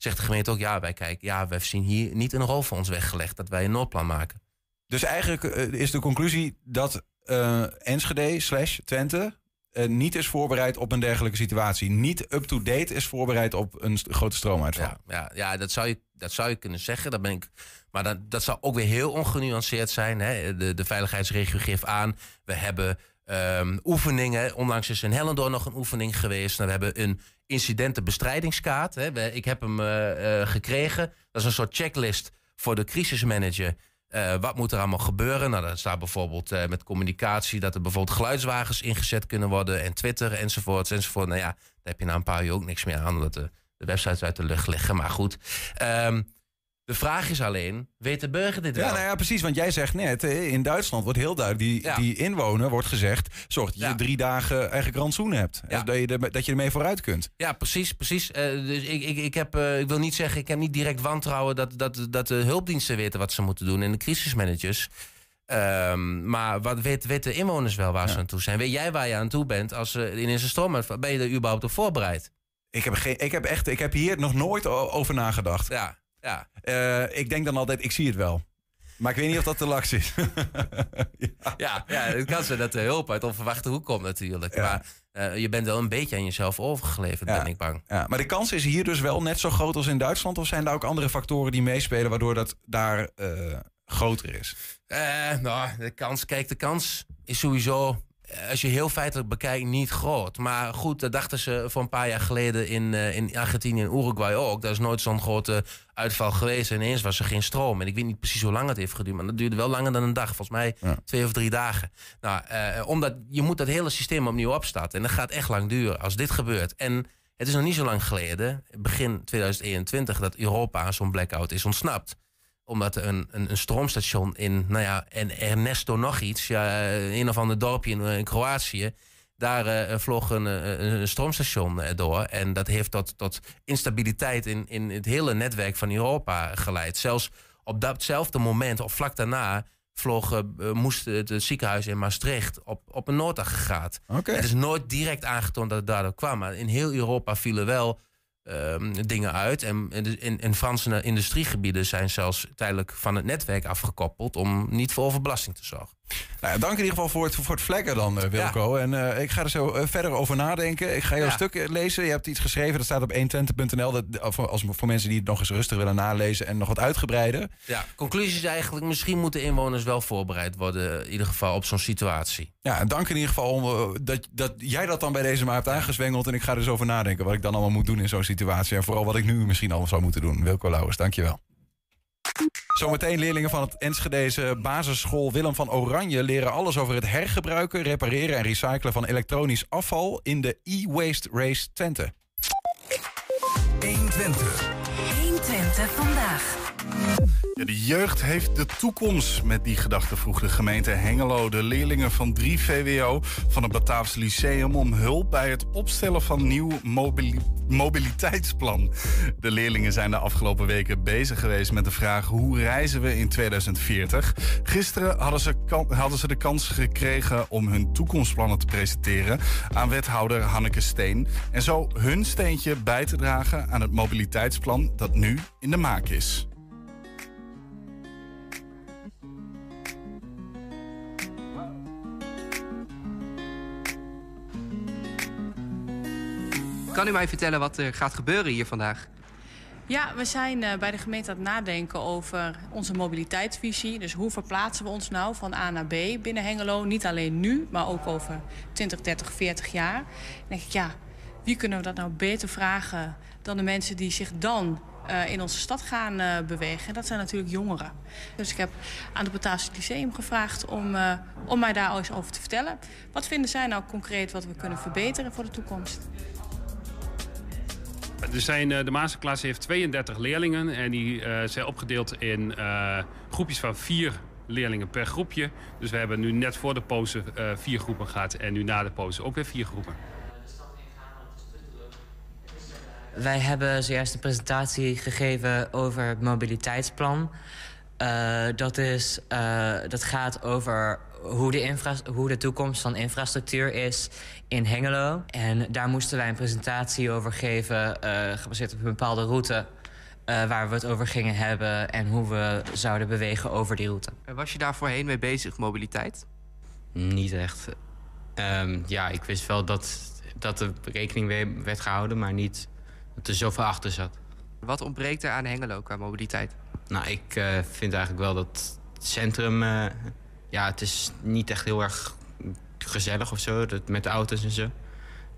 [SPEAKER 14] Zegt de gemeente ook, ja, wij kijken, ja, wij zien hier niet een rol voor ons weggelegd... dat wij een noodplan maken.
[SPEAKER 4] Dus eigenlijk eh, is de conclusie dat eh, Enschede slash Twente eh, niet is voorbereid op een dergelijke situatie. Niet up-to-date is voorbereid op een grote stroomuitval.
[SPEAKER 14] Ja, ja, ja dat, zou je, dat zou je kunnen zeggen. Dat ben ik, maar dat, dat zou ook weer heel ongenuanceerd zijn. Hè. De, de veiligheidsregio geeft aan. We hebben ehm, oefeningen. Onlangs is in Hellendoorn nog een oefening geweest. Nou, we hebben een incidentenbestrijdingskaart. Hè. Ik heb hem eh, eh, gekregen. Dat is een soort checklist voor de crisismanager. eh, wat moet er allemaal gebeuren? Nou, daar staat bijvoorbeeld met communicatie dat er bijvoorbeeld geluidswagens ingezet kunnen worden en Twitter enzovoort enzovoort. Nou ja, daar heb je na een paar uur ook niks meer aan, omdat de, de websites uit de lucht liggen. Maar goed, ehm, de vraag is alleen, weet de burger dit wel?
[SPEAKER 4] Ja, nou ja, precies. Want jij zegt net, in Duitsland wordt heel duidelijk... die,
[SPEAKER 14] Ja.
[SPEAKER 4] die inwoner wordt gezegd... zorg dat je
[SPEAKER 14] Ja.
[SPEAKER 4] drie dagen eigenlijk rantsoen hebt.
[SPEAKER 14] Ja.
[SPEAKER 4] Dat, je er, dat je ermee vooruit kunt.
[SPEAKER 14] Ja, precies, precies. Eh, dus ik, ik, ik, heb, eh, ik wil niet zeggen, ik heb niet direct wantrouwen dat, dat, dat de hulpdiensten weten wat ze moeten doen en de crisismanagers. Ehm, maar wat weet, weten de inwoners wel waar ze aan toe zijn? Weet jij waar je aan toe bent als er ineens een storm? Ben je er überhaupt op voorbereid?
[SPEAKER 4] Ik heb, geen, ik heb, echt, ik heb hier nog nooit over nagedacht.
[SPEAKER 14] Ja, ja.
[SPEAKER 4] Eh, ik denk dan altijd, ik zie het wel. Maar ik weet niet of dat de laks is.
[SPEAKER 14] Ja, ja, het kan zijn dat de hulp uit onverwachte hoek komt natuurlijk. Maar eh, je bent wel een beetje aan jezelf overgeleverd,
[SPEAKER 4] Ja.
[SPEAKER 14] ben ik bang.
[SPEAKER 4] Ja, maar de kans is hier dus wel net zo groot als in Duitsland? Of zijn daar ook andere factoren die meespelen... waardoor dat daar eh, groter is?
[SPEAKER 14] Eh, nou, de kans, kijk, de kans is sowieso, als je heel feitelijk bekijkt, niet groot. Maar goed, dat dachten ze voor een paar jaar geleden in, eh, in Argentinië en Uruguay ook. Daar is nooit zo'n grote uitval geweest. En ineens was er geen stroom. En ik weet niet precies hoe lang het heeft geduurd, maar dat duurde wel langer dan een dag. Volgens mij twee of drie dagen. Nou, eh, omdat je moet dat hele systeem opnieuw opstarten. En dat gaat echt lang duren als dit gebeurt. En het is nog niet zo lang geleden, begin 2021, dat Europa aan zo'n blackout is ontsnapt omdat een, een, een stroomstation in, nou ja, en Ernesto nog iets, ja, eh, een of ander dorpje in, eh, in Kroatië. Daar eh, vloog een, eh, een, een stroomstation eh, door. En dat heeft tot, tot instabiliteit in, in het hele netwerk van Europa geleid. Zelfs op datzelfde moment, of vlak daarna, vloog, eh, eh, moest het, het ziekenhuis in Maastricht op, op een noodaggregaat.
[SPEAKER 4] Oké.
[SPEAKER 14] Het is nooit direct aangetoond dat het daardoor kwam. Maar in heel Europa vielen wel ehm, dingen uit. En in, in Franse industriegebieden zijn zelfs tijdelijk van het netwerk afgekoppeld om niet voor overbelasting te zorgen.
[SPEAKER 4] Nou, ja, dank in ieder geval voor het, voor het flaggen dan, eh, Wilco. En eh, ik ga er zo eh, verder over nadenken. Ik ga jouw
[SPEAKER 14] Ja.
[SPEAKER 4] stuk lezen. Je hebt iets geschreven, dat staat op 120.nl. Dat, voor, als, voor mensen die het nog eens rustig willen nalezen en nog wat uitgebreider.
[SPEAKER 14] Ja, conclusie is eigenlijk, misschien moeten inwoners wel voorbereid worden, in ieder geval op zo'n situatie.
[SPEAKER 4] Ja, en dank in ieder geval om, dat, dat jij dat dan bij deze maar hebt aangezwengeld. En ik ga er eens over nadenken wat ik dan allemaal moet doen in zo'n situatie. En vooral wat ik nu misschien allemaal zou moeten doen. Wilco Lauwers, dankjewel. Zometeen leerlingen van het Enschedeze basisschool Willem van Oranje leren alles over het hergebruiken, repareren en recyclen van elektronisch afval in de e-waste race Twente.
[SPEAKER 6] 120.
[SPEAKER 7] 120 vandaag.
[SPEAKER 5] Ja, de jeugd heeft de toekomst. Met die gedachte vroeg de gemeente Hengelo de leerlingen van 3 VWO van het Bataafse Lyceum om hulp bij het opstellen van nieuw mobili- mobiliteitsplan. De leerlingen zijn de afgelopen weken bezig geweest met de vraag hoe reizen we in 2040. Gisteren hadden ze, hadden ze de kans gekregen om hun toekomstplannen te presenteren aan wethouder Hanneke Steen. En zo hun steentje bij te dragen aan het mobiliteitsplan dat nu in de maak is.
[SPEAKER 15] Kan u mij vertellen wat er gaat gebeuren hier vandaag?
[SPEAKER 16] Ja, we zijn eh, bij de gemeente aan het nadenken over onze mobiliteitsvisie. Dus hoe verplaatsen we ons nou van A naar B binnen Hengelo? Niet alleen nu, maar ook over 20, 30, 40 jaar. Dan denk ik, ja, wie kunnen we dat nou beter vragen dan de mensen die zich dan eh, in onze stad gaan eh, bewegen? En dat zijn natuurlijk jongeren. Dus ik heb aan het Bataafse Lyceum gevraagd om, om mij daar eens over te vertellen. Wat vinden zij nou concreet wat we kunnen verbeteren voor de toekomst?
[SPEAKER 17] Er zijn, eh, de masterklas heeft 32 leerlingen en die eh, zijn opgedeeld in eh, groepjes van vier leerlingen per groepje. Dus we hebben nu net voor de pauze vier groepen gehad en nu na de pauze ook weer vier groepen.
[SPEAKER 18] Wij hebben zojuist een presentatie gegeven over het mobiliteitsplan. Dat, is, dat gaat over hoe de, infra- hoe de toekomst van infrastructuur is in Hengelo. En daar moesten wij een presentatie over geven, eh, gebaseerd op een bepaalde route... eh, waar we het over gingen hebben en hoe we zouden bewegen over die route.
[SPEAKER 15] Was je daar voorheen mee bezig, mobiliteit?
[SPEAKER 19] Niet echt. Ehm, ja, ik wist wel dat, dat er rekening mee werd gehouden, maar niet dat er zoveel achter zat.
[SPEAKER 15] Wat ontbreekt er aan Hengelo qua mobiliteit?
[SPEAKER 19] Nou, ik eh, vind eigenlijk wel dat het centrum... eh, ja, het is niet echt heel erg gezellig of zo, dat, met de auto's en zo.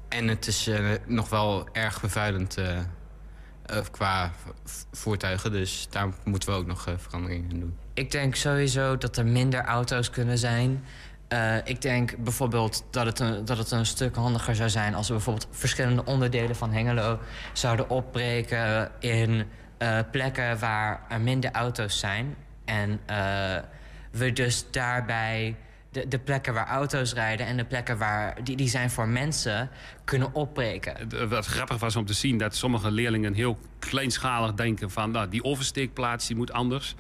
[SPEAKER 19] En het is eh, nog wel erg vervuilend. eh, eh, qua voertuigen. Dus daar moeten we ook nog veranderingen in doen.
[SPEAKER 18] Ik denk sowieso dat er minder auto's kunnen zijn. Ik denk bijvoorbeeld dat het, een, dat het een stuk handiger zou zijn... als we bijvoorbeeld verschillende onderdelen van Hengelo zouden opbreken... in plekken waar er minder auto's zijn. En we dus daarbij de, de plekken waar auto's rijden... en de plekken waar, die, die zijn voor mensen kunnen opbreken.
[SPEAKER 17] Eh, Wat grappig was om te zien dat sommige leerlingen heel kleinschalig denken van... Nou, die oversteekplaats die moet anders.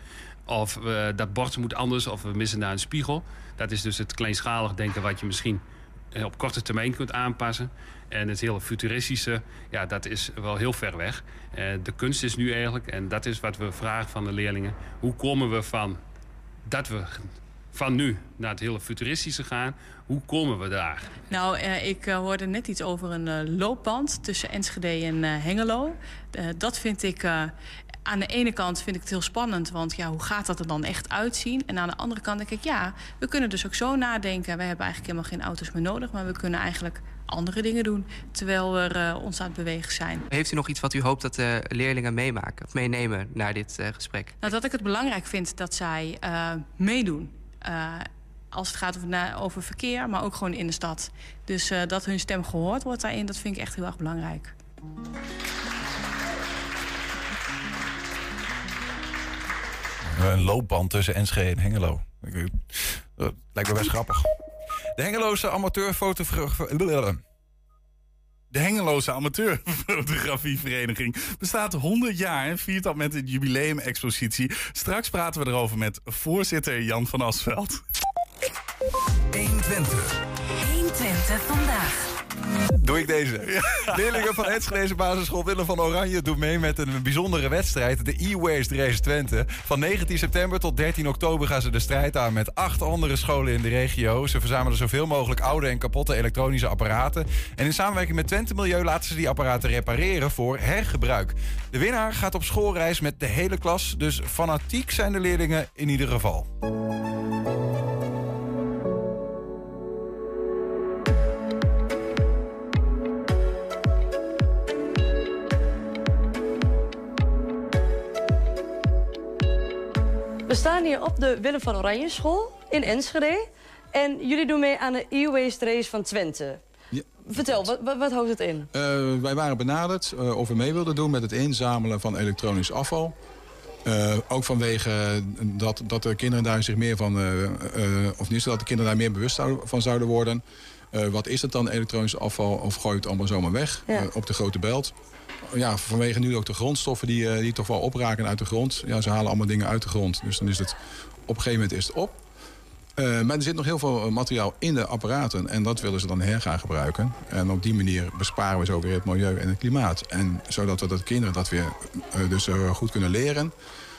[SPEAKER 17] Of eh, dat bord moet anders. Of we missen daar een spiegel. Dat is dus het kleinschalig denken wat je misschien eh, op korte termijn kunt aanpassen. En het hele futuristische, ja, dat is wel heel ver weg. De kunst is nu eigenlijk, en dat is wat we vragen van de leerlingen... hoe komen we van dat we van nu naar het hele futuristische gaan... hoe komen we daar?
[SPEAKER 16] Nou, eh, ik eh, hoorde net iets over een eh, loopband tussen Enschede en Hengelo. Dat vind ik... aan de ene kant vind ik het heel spannend, want ja, hoe gaat dat er dan echt uitzien? En aan de andere kant denk ik, ja, we kunnen dus ook zo nadenken. Wij hebben eigenlijk helemaal geen auto's meer nodig, maar we kunnen eigenlijk andere dingen doen terwijl we eh, ons aan het bewegen zijn.
[SPEAKER 15] Heeft u nog iets wat u hoopt dat de leerlingen meemaken of meenemen naar dit eh, gesprek?
[SPEAKER 16] Nou, dat ik het belangrijk vind dat zij eh, meedoen. Als het gaat over, over verkeer, maar ook gewoon in de stad. Dus dat hun stem gehoord wordt daarin, dat vind ik echt heel erg belangrijk.
[SPEAKER 4] Een loopband tussen Enschede en Hengelo. Ik weet- Dat lijkt me best grappig. De Hengeloze amateurfotograaf...
[SPEAKER 5] De Hengeloze Amateurfotografievereniging bestaat 100 jaar en viert dat met een jubileumexpositie. Straks praten we erover met voorzitter Jan van Asveld.
[SPEAKER 6] 120.
[SPEAKER 7] 120 vandaag.
[SPEAKER 4] Doe ik deze. Leerlingen van Enschede basisschool Willem van Oranje doen mee met een bijzondere wedstrijd. De e-waste race Twente. Van 19 september tot 13 oktober gaan ze de strijd aan met acht andere scholen in de regio. Ze verzamelen zoveel mogelijk oude en kapotte elektronische apparaten. En in samenwerking met Twente Milieu laten ze die apparaten repareren voor hergebruik. De winnaar gaat op schoolreis met de hele klas. Dus fanatiek zijn de leerlingen in ieder geval.
[SPEAKER 20] We staan hier op de Willem van Oranje school in Enschede. En jullie doen mee aan de e-waste race van Twente. Vertel, wat, wat, wat houdt het in?
[SPEAKER 21] Eh, wij waren benaderd eh, of we mee wilden doen met het inzamelen van elektronisch afval. Eh, ook vanwege dat, dat de kinderen daar zich meer van, of niet dat de kinderen daar meer bewust van zouden worden. Eh, wat is het dan, elektronisch afval, of gooi je het allemaal zomaar weg
[SPEAKER 20] Ja.
[SPEAKER 21] eh, op de grote belt? Ja, vanwege nu ook de grondstoffen die, eh, die toch wel opraken uit de grond. Ja, ze halen allemaal dingen uit de grond. Dus dan is het op een gegeven moment is het op. Eh, maar er zit nog heel veel materiaal in de apparaten. En dat willen ze dan her gaan gebruiken. En op die manier besparen we zo weer het milieu en het klimaat. En zodat we dat kinderen dat weer eh, dus eh, goed kunnen leren...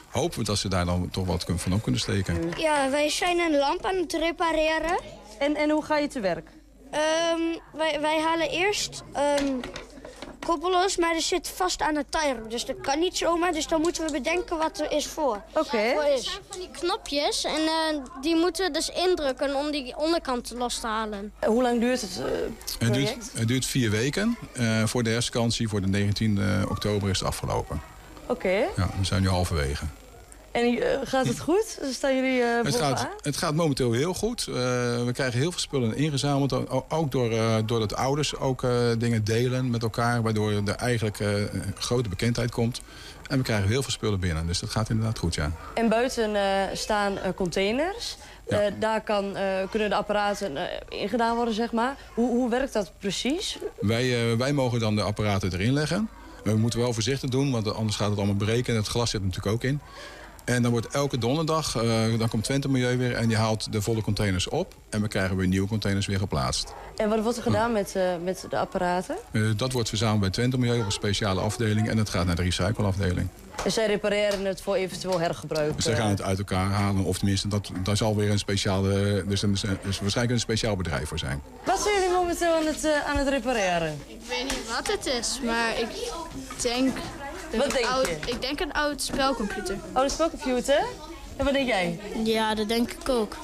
[SPEAKER 21] hopen we dat ze daar dan toch wat kun- van op kunnen steken.
[SPEAKER 22] Ja, wij zijn een lamp aan het repareren.
[SPEAKER 20] En, en hoe ga je te werk?
[SPEAKER 22] Ehm, wij, wij halen eerst ehm koppelers, maar er zit vast aan de timer. Dus dat kan niet zomaar, dus dan moeten we bedenken wat er is voor.
[SPEAKER 20] Oké.
[SPEAKER 22] is. zijn van die knopjes en eh, die moeten we dus indrukken om die onderkant los te halen.
[SPEAKER 20] Hoe lang duurt het
[SPEAKER 21] Het duurt, het duurt vier weken. Eh, voor de herfstvakantie, voor de 19 oktober, is het afgelopen.
[SPEAKER 20] Oké.
[SPEAKER 21] Ja, we zijn nu halverwege.
[SPEAKER 20] En eh, gaat het goed? Staan jullie eh
[SPEAKER 21] Het gaat, het gaat momenteel heel goed. Eh, we krijgen heel veel spullen ingezameld. Ook door, doordat ouders ook dingen delen met elkaar. Waardoor er eigenlijk grote bekendheid komt. En we krijgen heel veel spullen binnen. Dus dat gaat inderdaad goed, ja.
[SPEAKER 20] En buiten staan containers. Daar kan, kunnen de apparaten ingedaan worden, zeg maar. Hoe, hoe werkt dat precies?
[SPEAKER 21] Wij, wij mogen dan de apparaten erin leggen. We moeten wel voorzichtig doen, want anders gaat het allemaal breken. En het glas zit natuurlijk ook in. En dan wordt elke donderdag, eh, dan komt Twente Milieu weer... en die haalt de volle containers op. En we krijgen weer nieuwe containers weer geplaatst.
[SPEAKER 20] En wat wordt er gedaan met, eh, met de apparaten?
[SPEAKER 21] Eh, dat wordt verzameld bij Twente Milieu op een speciale afdeling... en dat gaat naar de recycleafdeling.
[SPEAKER 20] En zij repareren het voor eventueel hergebruik.
[SPEAKER 21] Ze gaan het uit elkaar halen, of tenminste, dat, daar zal weer een speciale... Dus er is waarschijnlijk een speciaal bedrijf voor zijn.
[SPEAKER 20] Wat zijn jullie momenteel aan het, aan het repareren?
[SPEAKER 22] Ik weet niet wat het is, maar ik denk...
[SPEAKER 20] Wat denk
[SPEAKER 22] oud,
[SPEAKER 20] je?
[SPEAKER 22] Ik denk een oud spelcomputer.
[SPEAKER 20] Oh, de spelcomputer? En wat denk jij?
[SPEAKER 22] Ja, dat denk ik ook.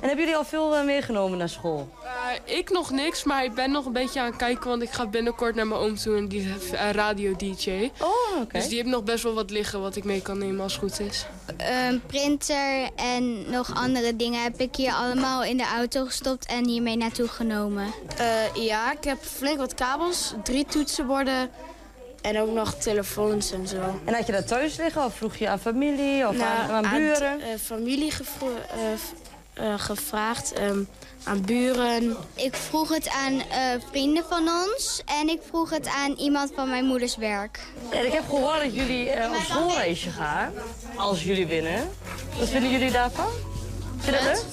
[SPEAKER 20] En hebben jullie al veel eh, meegenomen naar school?
[SPEAKER 23] Eh, ik nog niks, maar ik ben nog een beetje aan het kijken, want ik ga binnenkort naar mijn oom toe en die is eh, radio-dj.
[SPEAKER 20] Oh,
[SPEAKER 24] Oh, Dus die heeft nog best wel wat liggen wat ik mee kan nemen als het goed is.
[SPEAKER 25] Een printer en nog andere dingen heb ik hier allemaal in de auto gestopt en hiermee naartoe genomen.
[SPEAKER 24] Eh, ja, ik heb flink wat kabels, drie toetsenborden en ook nog telefoons en zo.
[SPEAKER 20] En had je dat thuis liggen of vroeg je aan familie of aan, aan buren?
[SPEAKER 24] Nou, eh, familie gevro- eh, v- eh, gevraagd, ehm, aan buren.
[SPEAKER 25] Ik vroeg het aan eh, vrienden van ons en ik vroeg het aan iemand van mijn moeders werk.
[SPEAKER 20] En ik heb gehoord dat jullie eh, op schoolreisje gaan. Als jullie winnen. Wat vinden jullie daarvan? Vind je dat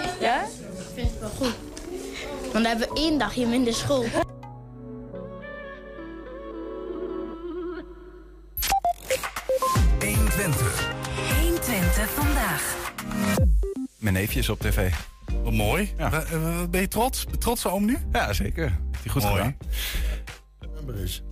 [SPEAKER 20] leuk? Ja?
[SPEAKER 24] Ik vind het wel goed. Want dan hebben we één dagje minder school.
[SPEAKER 7] Vandaag.
[SPEAKER 4] Mijn neefje is op tv.
[SPEAKER 5] Wat mooi.
[SPEAKER 4] Ja.
[SPEAKER 5] Eh, Ben je trots? Trots oom nu?
[SPEAKER 4] Ja, zeker. Heeft hij goed
[SPEAKER 5] Mooi.
[SPEAKER 4] gedaan.
[SPEAKER 23] is.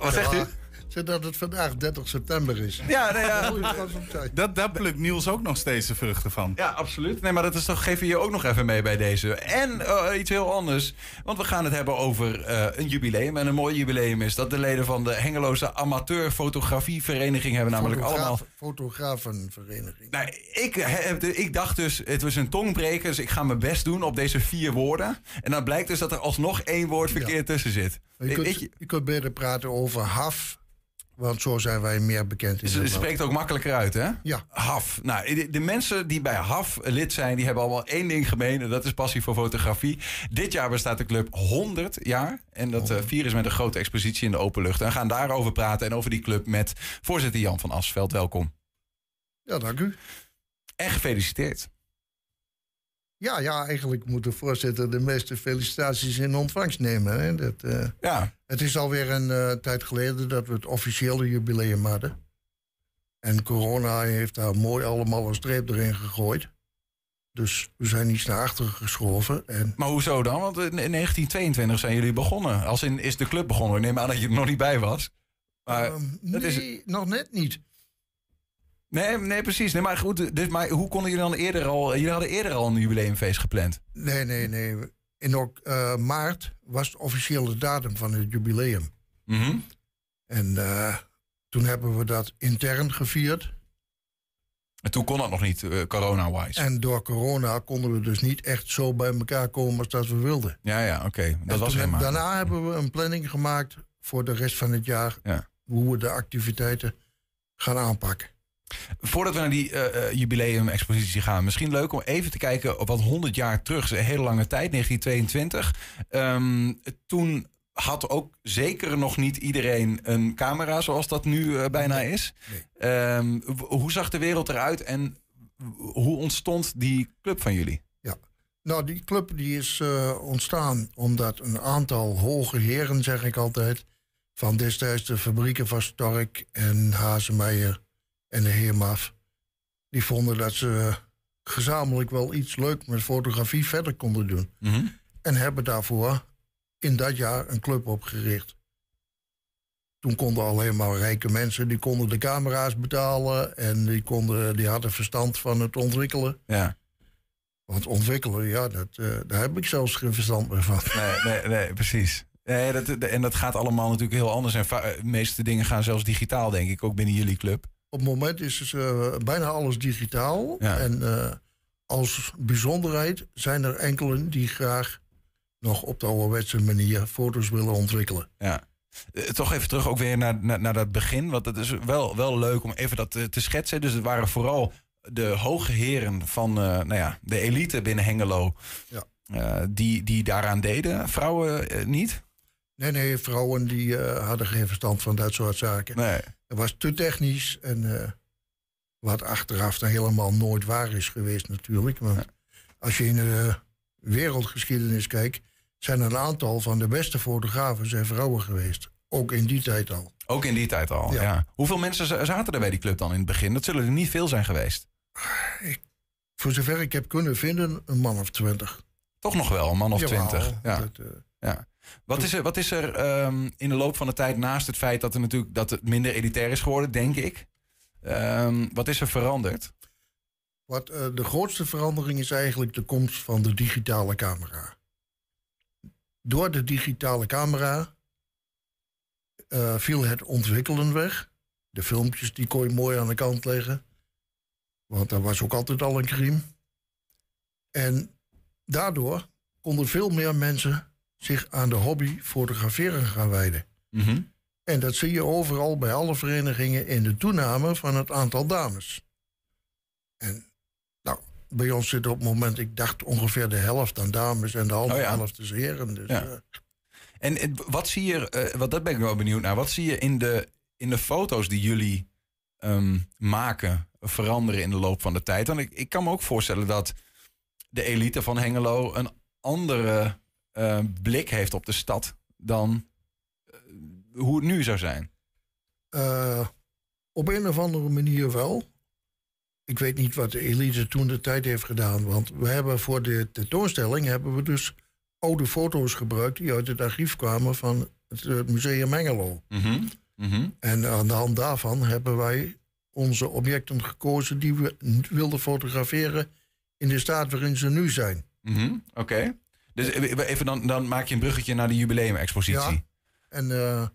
[SPEAKER 4] wat zegt u?
[SPEAKER 23] Ja, Zodat het vandaag 30 september is.
[SPEAKER 4] Ja, nee, ja.
[SPEAKER 23] Op zijn.
[SPEAKER 5] Dat, daar plukt Niels ook nog steeds de vruchten van.
[SPEAKER 4] Ja, absoluut. Nee, maar dat is toch, geven we je ook nog even mee bij deze. En eh, iets heel anders. Want we gaan het hebben over eh, een jubileum. En een mooi jubileum is dat de leden van de Hengeloze Amateur Fotografievereniging hebben namelijk
[SPEAKER 23] Fotograaf-
[SPEAKER 4] allemaal...
[SPEAKER 23] Fotografenvereniging.
[SPEAKER 4] Nou, ik, heb, ik dacht dus, het was een tongbreker, dus ik ga mijn best doen op deze vier woorden. En dan blijkt dus dat er alsnog één woord verkeerd tussen zit.
[SPEAKER 23] Je kunt,
[SPEAKER 4] je
[SPEAKER 23] kunt beter praten over HAF, want zo zijn wij meer bekend in Nederland.
[SPEAKER 4] spreekt ook makkelijker uit, hè?
[SPEAKER 23] Ja.
[SPEAKER 4] HAF. Nou, de, de mensen die bij HAF lid zijn, die hebben allemaal één ding gemeen. En dat is passie voor fotografie. Dit jaar bestaat de club 100 jaar. En dat eh, vieren is met een grote expositie in de open lucht. En we gaan daarover praten en over die club met voorzitter Jan van Asveld. Welkom.
[SPEAKER 23] Ja, dank u.
[SPEAKER 4] En gefeliciteerd.
[SPEAKER 23] Ja, ja, eigenlijk moet de voorzitter de meeste felicitaties in ontvangst nemen. Hè. Dat, eh,
[SPEAKER 4] Ja.
[SPEAKER 23] Het is alweer een eh, tijd geleden dat we het officiële jubileum hadden. En corona heeft daar mooi allemaal een streep erin gegooid. Dus we zijn iets naar achteren geschoven. En
[SPEAKER 4] Maar hoezo dan? Want in 1922 zijn jullie begonnen. Als in is de club begonnen. Ik neem aan dat je er nog niet bij was. Maar
[SPEAKER 23] Ehm,
[SPEAKER 4] dat is-
[SPEAKER 23] nee, nog net niet.
[SPEAKER 4] Nee, nee, precies. Nee, maar goed, dus, maar hoe konden jullie dan eerder al... Jullie hadden eerder al een jubileumfeest gepland.
[SPEAKER 23] Nee, nee, nee. In eh, maart was de officiële datum van het jubileum.
[SPEAKER 4] Mhm.
[SPEAKER 23] En eh, toen hebben we dat intern gevierd.
[SPEAKER 4] En toen kon dat nog niet, eh, corona-wise.
[SPEAKER 23] En door corona konden we dus niet echt zo bij elkaar komen als dat we wilden.
[SPEAKER 4] Ja, ja, oké. Dat was helemaal.
[SPEAKER 23] Daarna hebben we een planning gemaakt voor de rest van het jaar.
[SPEAKER 4] Ja.
[SPEAKER 23] Hoe we de activiteiten gaan aanpakken.
[SPEAKER 4] Voordat we naar die eh, jubileum-expositie gaan, misschien leuk om even te kijken op wat 100 jaar terug is. Een hele lange tijd, 1922. Ehm, toen had ook zeker nog niet iedereen een camera zoals dat nu eh, bijna is. Ehm, hoe zag de wereld eruit en hoe ontstond die club van jullie?
[SPEAKER 23] Ja. Nou, die club die is ontstaan omdat een aantal hoge heren, zeg ik altijd, van destijds de fabrieken van Stork en Hazemeijer en de Heermaf, die vonden dat ze gezamenlijk wel iets leuk met fotografie verder konden doen. En hebben daarvoor in dat jaar een club opgericht. Toen konden alleen maar rijke mensen, die konden de camera's betalen en die, konden, die hadden verstand van het ontwikkelen.
[SPEAKER 4] Ja.
[SPEAKER 23] Want ontwikkelen, ja, dat, eh, daar heb ik zelfs geen verstand meer van.
[SPEAKER 4] Nee, nee, nee precies. Nee, dat, en dat gaat allemaal natuurlijk heel anders. En va- de meeste dingen gaan zelfs digitaal, denk ik, ook binnen jullie club.
[SPEAKER 23] Op het moment is dus, eh, bijna alles digitaal.
[SPEAKER 4] Ja.
[SPEAKER 23] En eh, als bijzonderheid zijn er enkelen die graag nog op de ouderwetse manier foto's willen ontwikkelen.
[SPEAKER 4] Ja. Eh, toch even terug ook weer naar, naar, naar dat begin. Want het is wel, wel leuk om even dat eh, te schetsen. Dus het waren vooral de hoge heren van nou ja, de elite binnen Hengelo.
[SPEAKER 23] Ja.
[SPEAKER 4] die, die daaraan deden. Vrouwen niet?
[SPEAKER 23] Nee, nee, vrouwen die eh, hadden geen verstand van dat soort zaken.
[SPEAKER 4] Nee.
[SPEAKER 23] Het was te technisch en eh, wat achteraf dan helemaal nooit waar is geweest natuurlijk. Want als je in de wereldgeschiedenis kijkt, zijn een aantal van de beste fotografen zijn vrouwen geweest. Ook in die tijd al.
[SPEAKER 4] Ook in die tijd al, ja. Hoeveel mensen zaten er bij die club dan in het begin? Dat zullen er niet veel zijn geweest.
[SPEAKER 23] Voor zover ik heb kunnen vinden, een man of twintig.
[SPEAKER 4] Toch nog wel, een man of twintig. Ja.
[SPEAKER 23] dat, eh,
[SPEAKER 4] ja. Wat is er, wat is er ehm, in de loop van de tijd, naast het feit dat, er natuurlijk, dat het minder elitair is geworden, denk ik. ehm, wat is er veranderd?
[SPEAKER 23] Wat eh, de grootste verandering is eigenlijk de komst van de digitale camera. Door de digitale camera eh, viel het ontwikkelen weg. De filmpjes die kon je mooi aan de kant leggen. Want dat was ook altijd al een crime. En daardoor konden veel meer mensen zich aan de hobby fotograferen gaan wijden.
[SPEAKER 4] Mhm.
[SPEAKER 23] En dat zie je overal bij alle verenigingen in de toename van het aantal dames. En nou, bij ons zit op het moment, ik dacht ongeveer de helft aan dames en de andere
[SPEAKER 4] Oh ja.
[SPEAKER 23] helft is heren. Dus,
[SPEAKER 4] Ja.
[SPEAKER 23] eh,
[SPEAKER 4] En wat zie je, eh, wat dat ben ik wel benieuwd naar. Wat zie je in de, in de foto's die jullie ehm, maken veranderen in de loop van de tijd? Want ik, ik kan me ook voorstellen dat de elite van Hengelo een andere eh, blik heeft op de stad dan eh, hoe het nu zou zijn.
[SPEAKER 23] Eh, op een of andere manier wel. Ik weet niet wat de elite toen de tijd heeft gedaan. Want we hebben voor de tentoonstelling hebben we dus oude foto's gebruikt die uit het archief kwamen van het, Museum Mengelo. En aan de hand daarvan hebben wij onze objecten gekozen die we wilden fotograferen in de staat waarin ze nu zijn.
[SPEAKER 4] Mhm, Oké. Dus eh, even dan, dan maak je een bruggetje naar de jubileumexpositie.
[SPEAKER 23] Ja. En eh,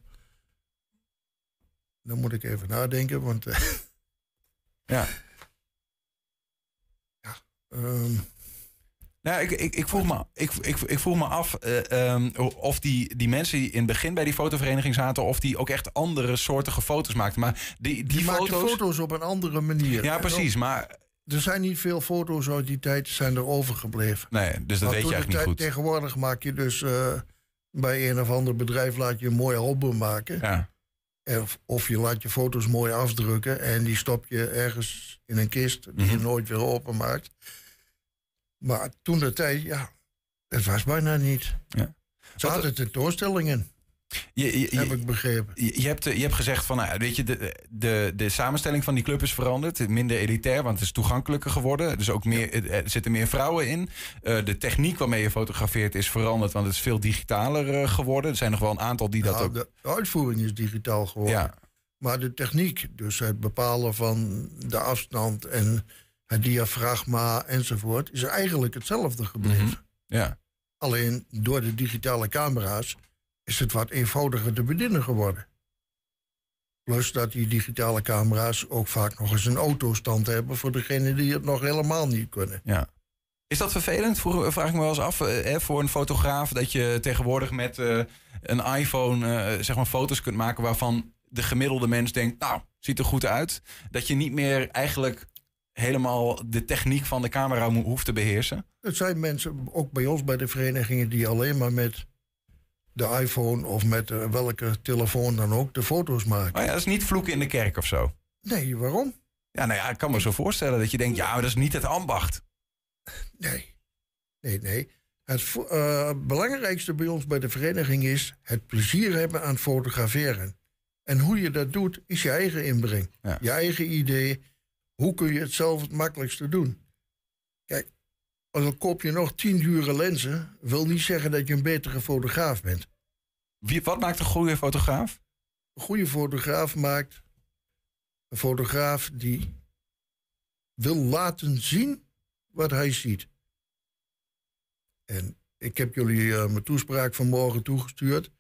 [SPEAKER 23] dan moet ik even nadenken, want. eh,
[SPEAKER 4] ja.
[SPEAKER 23] Ehm,
[SPEAKER 4] Nou, ik, ik, ik, vroeg me, ik, ik, ik vroeg me af eh, ehm, of die, die mensen die in het begin bij die fotovereniging zaten... of die ook echt andere soortige foto's maakten. Maar die, die,
[SPEAKER 23] die
[SPEAKER 4] foto's...
[SPEAKER 23] foto's op een andere manier.
[SPEAKER 4] Ja, precies, maar...
[SPEAKER 23] Er zijn niet veel foto's uit die tijd zijn er overgebleven.
[SPEAKER 4] Nee, dus dat
[SPEAKER 23] Maar
[SPEAKER 4] weet je eigenlijk niet goed.
[SPEAKER 23] Tegenwoordig maak je dus eh, bij een of ander bedrijf laat je een mooi album maken.
[SPEAKER 4] Ja.
[SPEAKER 23] Of, of je laat je foto's mooi afdrukken en die stop je ergens in een kist die
[SPEAKER 4] Mhm.
[SPEAKER 23] je nooit weer openmaakt. Maar toen de tijd, ja, het was bijna niet.
[SPEAKER 4] Ja.
[SPEAKER 23] Ze hadden tentoonstellingen.
[SPEAKER 4] Je, je,
[SPEAKER 23] heb ik begrepen.
[SPEAKER 4] Je, je hebt, eh, je hebt gezegd van, nou, weet je, de, de, de samenstelling van die club is veranderd. Minder elitair, want het is toegankelijker geworden. Dus ook meer, er- er zitten meer vrouwen in. Eh, de techniek waarmee je fotografeert is veranderd, want het is veel digitaler eh, geworden. Er zijn nog wel een aantal die dat ook...
[SPEAKER 23] de uitvoering is digitaal geworden.
[SPEAKER 4] Ja.
[SPEAKER 23] Maar de techniek, dus het bepalen van de afstand en het diafragma enzovoort, is eigenlijk hetzelfde gebleven.
[SPEAKER 4] Mhm. Ja.
[SPEAKER 23] Alleen door de digitale camera's is het wat eenvoudiger te bedienen geworden. Plus dat die digitale camera's ook vaak nog eens een autostand hebben voor degenen die het nog helemaal niet kunnen.
[SPEAKER 4] Ja. Is dat vervelend? Vroeg, vraag ik me wel eens af. eh, hè, voor een fotograaf dat je tegenwoordig met eh, een iPhone eh, zeg maar foto's kunt maken waarvan de gemiddelde mens denkt, nou, ziet er goed uit. Dat je niet meer eigenlijk helemaal de techniek van de camera hoeft te beheersen.
[SPEAKER 23] Het zijn mensen, ook bij ons bij de verenigingen, die alleen maar met de iPhone of met eh, welke telefoon dan ook de foto's maken.
[SPEAKER 4] Maar ja, dat is niet vloeken in de kerk of zo.
[SPEAKER 23] Nee, waarom?
[SPEAKER 4] Ja, nou ja, ik kan me zo voorstellen dat je denkt, ja, maar dat is niet het ambacht.
[SPEAKER 23] Nee. Nee, nee. Het eh, belangrijkste bij ons bij de vereniging is het plezier hebben aan fotograferen. En hoe je dat doet, is je eigen inbreng. Je eigen idee. Hoe kun je het zelf het makkelijkste doen? Als dan koop je nog tien dure lenzen, wil niet zeggen dat je een betere fotograaf bent.
[SPEAKER 4] Wie, wat maakt een goede fotograaf?
[SPEAKER 23] Een goede fotograaf maakt een fotograaf die wil laten zien wat hij ziet. En ik heb jullie eh, mijn toespraak van morgen toegestuurd.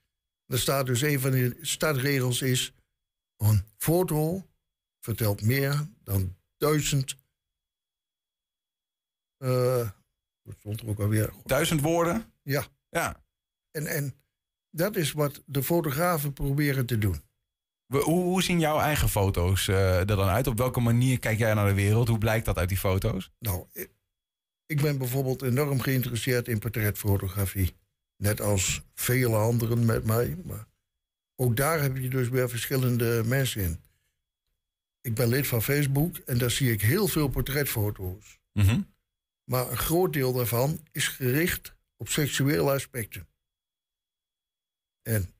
[SPEAKER 23] Daar staat dus een van de startregels is... een foto vertelt meer dan duizend... eh wat stond er ook alweer?
[SPEAKER 4] Duizend woorden?
[SPEAKER 23] Ja.
[SPEAKER 4] Ja.
[SPEAKER 23] En, en dat is wat de fotografen proberen te doen.
[SPEAKER 4] We- Hoe, hoe zien jouw eigen foto's eh, er dan uit? Op welke manier kijk jij naar de wereld? Hoe blijkt dat uit die foto's?
[SPEAKER 23] Nou, ik, ik ben bijvoorbeeld enorm geïnteresseerd in portretfotografie. Net als vele anderen met mij. Maar ook daar heb je dus weer verschillende mensen in. Ik ben lid van Facebook en daar zie ik heel veel portretfoto's.
[SPEAKER 4] Mhm.
[SPEAKER 23] Maar een groot deel daarvan is gericht op seksuele aspecten. En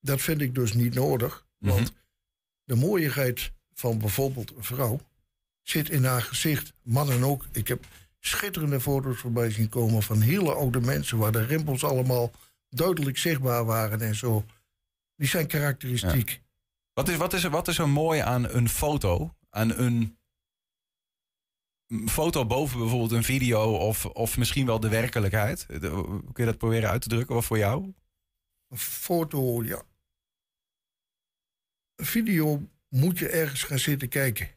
[SPEAKER 23] dat vind ik dus niet nodig. Want de mooiigheid van bijvoorbeeld een vrouw zit in haar gezicht. Mannen ook. Ik heb schitterende foto's voorbij zien komen van hele oude mensen... waar de rimpels allemaal duidelijk zichtbaar waren en zo. Die zijn karakteristiek.
[SPEAKER 4] Wat is, wat, is er, wat is er mooi aan een foto? Aan een foto boven bijvoorbeeld een video of, of misschien wel de werkelijkheid? Kun je dat proberen uit te drukken? Wat voor jou?
[SPEAKER 23] Een foto, ja. video moet je ergens gaan zitten kijken.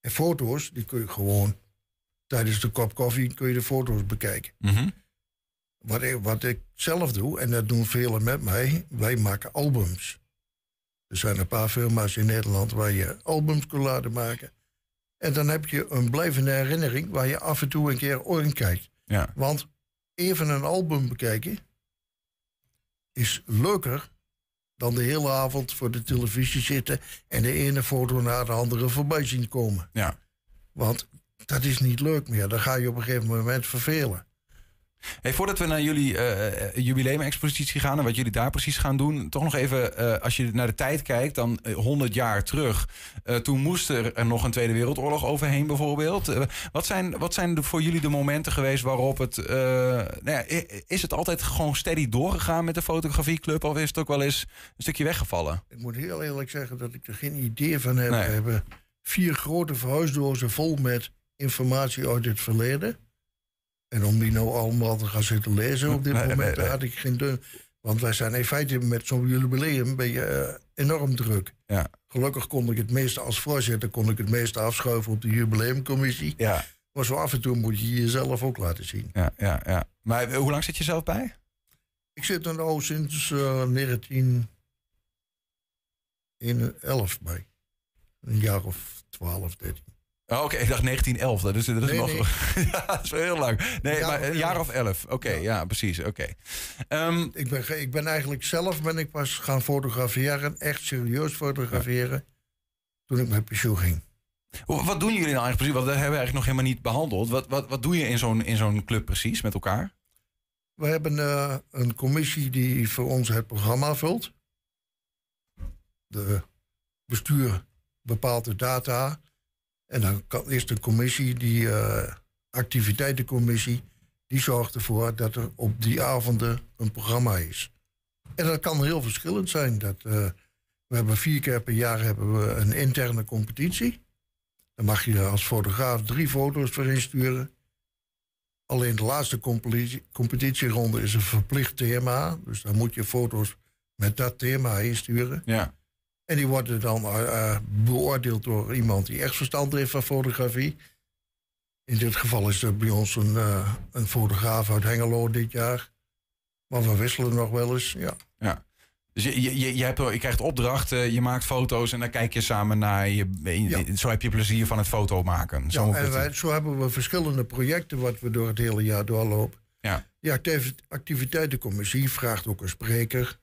[SPEAKER 23] En foto's, die kun je gewoon tijdens de kop koffie kun je de foto's bekijken.
[SPEAKER 4] Mhm.
[SPEAKER 23] Wat ik, wat ik zelf doe, en dat doen velen met mij, wij maken albums. Er zijn een paar firma's in Nederland waar je albums kunt laten maken. En dan heb je een blijvende herinnering waar je af en toe een keer in kijkt.
[SPEAKER 4] Ja.
[SPEAKER 23] Want even een album bekijken is leuker dan de hele avond voor de televisie zitten en de ene foto naar de andere voorbij zien komen.
[SPEAKER 4] Ja.
[SPEAKER 23] Want dat is niet leuk meer. Dan ga je op een gegeven moment vervelen.
[SPEAKER 4] Hey, voordat we naar jullie eh jubileumexpositie gaan en wat jullie daar precies gaan doen, toch nog even, eh, als je naar de tijd kijkt, dan eh, 100 jaar terug. Eh, toen moest er nog een Tweede Wereldoorlog overheen, bijvoorbeeld. Eh, wat zijn, wat zijn de, voor jullie de momenten geweest waarop het. eh, nou ja, is het altijd gewoon steady doorgegaan met de fotografieclub, of is het ook wel eens een stukje weggevallen?
[SPEAKER 23] Ik moet heel eerlijk zeggen dat ik er geen idee van heb.
[SPEAKER 4] Nee.
[SPEAKER 23] We hebben vier grote verhuisdozen vol met informatie uit het verleden. En om die nou allemaal te gaan zitten lezen op dit
[SPEAKER 4] Nee,
[SPEAKER 23] moment,
[SPEAKER 4] nee, nee.
[SPEAKER 23] had ik geen dun. Want wij zijn in feite met zo'n jubileum ben je eh, enorm druk.
[SPEAKER 4] Ja.
[SPEAKER 23] Gelukkig kon ik het meeste als voorzitter kon ik het meeste afschuiven op de jubileumcommissie.
[SPEAKER 4] Ja.
[SPEAKER 23] Maar zo af en toe moet je jezelf ook laten zien.
[SPEAKER 4] Ja, ja, ja. Maar eh, hoe lang zit je zelf bij?
[SPEAKER 23] Ik zit er nou sinds eh 1911 bij. Een jaar of 12, 13.
[SPEAKER 4] Oh, Oké, ik dacht 1911. Dat is, dat is
[SPEAKER 23] Nee,
[SPEAKER 4] nog.
[SPEAKER 23] nee.
[SPEAKER 4] ja, dat is wel heel lang. Nee,
[SPEAKER 23] jaar
[SPEAKER 4] maar een jaar of elf. Oké, ja. precies. Oké. Ehm,
[SPEAKER 23] ik, ben, ik ben eigenlijk zelf ben ik pas gaan fotograferen, echt serieus fotograferen, toen ik met pensioen ging.
[SPEAKER 4] Wat doen jullie nou eigenlijk precies? Want dat hebben we eigenlijk nog helemaal niet behandeld. Wat, wat, wat doe je in zo'n, in zo'n club precies met elkaar?
[SPEAKER 23] We hebben eh, een commissie die voor ons het programma vult. De bestuur bepaalt de data. En dan is de commissie, die eh, activiteitencommissie, die zorgt ervoor dat er op die avonden een programma is. En dat kan heel verschillend zijn. Dat, eh, we hebben vier keer per jaar hebben we een interne competitie. Dan mag je als fotograaf drie foto's voor insturen. Alleen de laatste competitie, competitieronde is een verplicht thema. Dus dan moet je foto's met dat thema insturen.
[SPEAKER 4] Ja.
[SPEAKER 23] En die worden dan eh, eh, beoordeeld door iemand die echt verstand heeft van fotografie. In dit geval is er bij ons een, eh, een fotograaf uit Hengelo dit jaar. Maar we wisselen nog wel eens, ja.
[SPEAKER 4] Ja. Dus je, je, je, hebt, je krijgt opdrachten, je maakt foto's en dan kijk je samen naar. Je, je- Zo heb je plezier van het foto maken. Zo
[SPEAKER 23] ja en wij, zo hebben we verschillende projecten wat we door het hele jaar doorlopen.
[SPEAKER 4] Ja.
[SPEAKER 23] Activi- activiteitencommissie vraagt ook een spreker.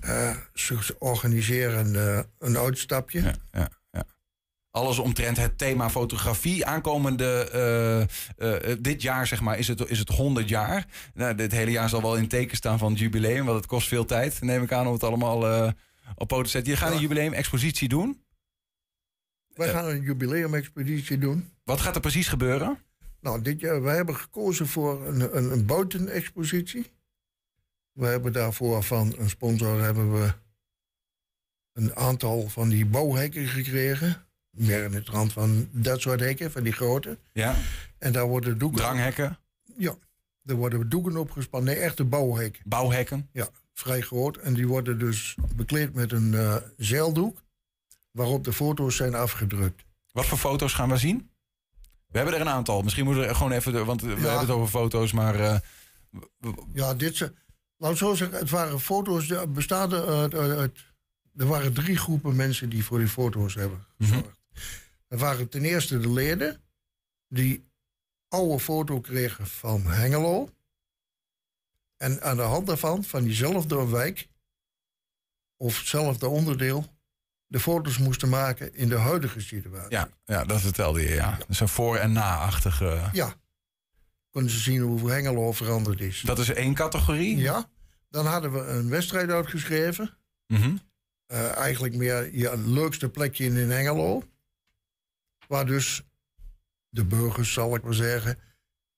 [SPEAKER 23] Eh, ze organiseren eh, een uitstapje.
[SPEAKER 4] Ja, ja, ja. Alles omtrent het thema fotografie. Aankomende eh, dit jaar, zeg maar, is het, is het 100 jaar. Nou, dit hele jaar zal wel in teken staan van het jubileum, want het kost veel tijd, neem ik aan, om het allemaal op poten te zetten. Je gaat een jubileum-expositie doen.
[SPEAKER 23] Wij gaan een jubileumexpeditie doen.
[SPEAKER 4] Wat gaat er precies gebeuren?
[SPEAKER 23] Nou, dit jaar, wij hebben gekozen voor een, een, een buitenexpositie. We hebben daarvoor van een sponsor hebben we een aantal van die bouwhekken gekregen. Meer in het rand van dat soort hekken, van die grote.
[SPEAKER 4] Ja.
[SPEAKER 23] En daar worden doeken...
[SPEAKER 4] Dranghekken?
[SPEAKER 23] Ja, daar worden doeken opgespannen. Nee, echte bouwhekken.
[SPEAKER 4] Bouwhekken?
[SPEAKER 23] Ja, vrij groot. En die worden dus bekleed met een eh, zeildoek... waarop de foto's zijn afgedrukt.
[SPEAKER 4] Wat voor foto's gaan we zien? We hebben er een aantal. Misschien moeten we er gewoon even, want we hebben het over foto's, maar eh,
[SPEAKER 23] Ja, dit zijn. Laat ik zo zeggen, het waren foto's. Er bestaan uit, uit, uit- Er waren drie groepen mensen die voor die foto's hebben gezorgd. Er waren ten eerste de leden. die oude foto kregen van Hengelo. En aan de hand daarvan, van diezelfde wijk. of hetzelfde onderdeel. de foto's moesten maken in de huidige situatie.
[SPEAKER 4] ja, ja, dat vertelde je, ja. Is een voor- en na-achtige...
[SPEAKER 23] Ja. Kunnen ze zien hoe Hengelo veranderd is.
[SPEAKER 4] Dat is één categorie?
[SPEAKER 23] Ja. Dan hadden we een wedstrijd uitgeschreven.
[SPEAKER 4] Mhm.
[SPEAKER 23] Eh, eigenlijk meer je leukste plekje in in Hengelo. Waar dus de burgers, zal ik maar zeggen,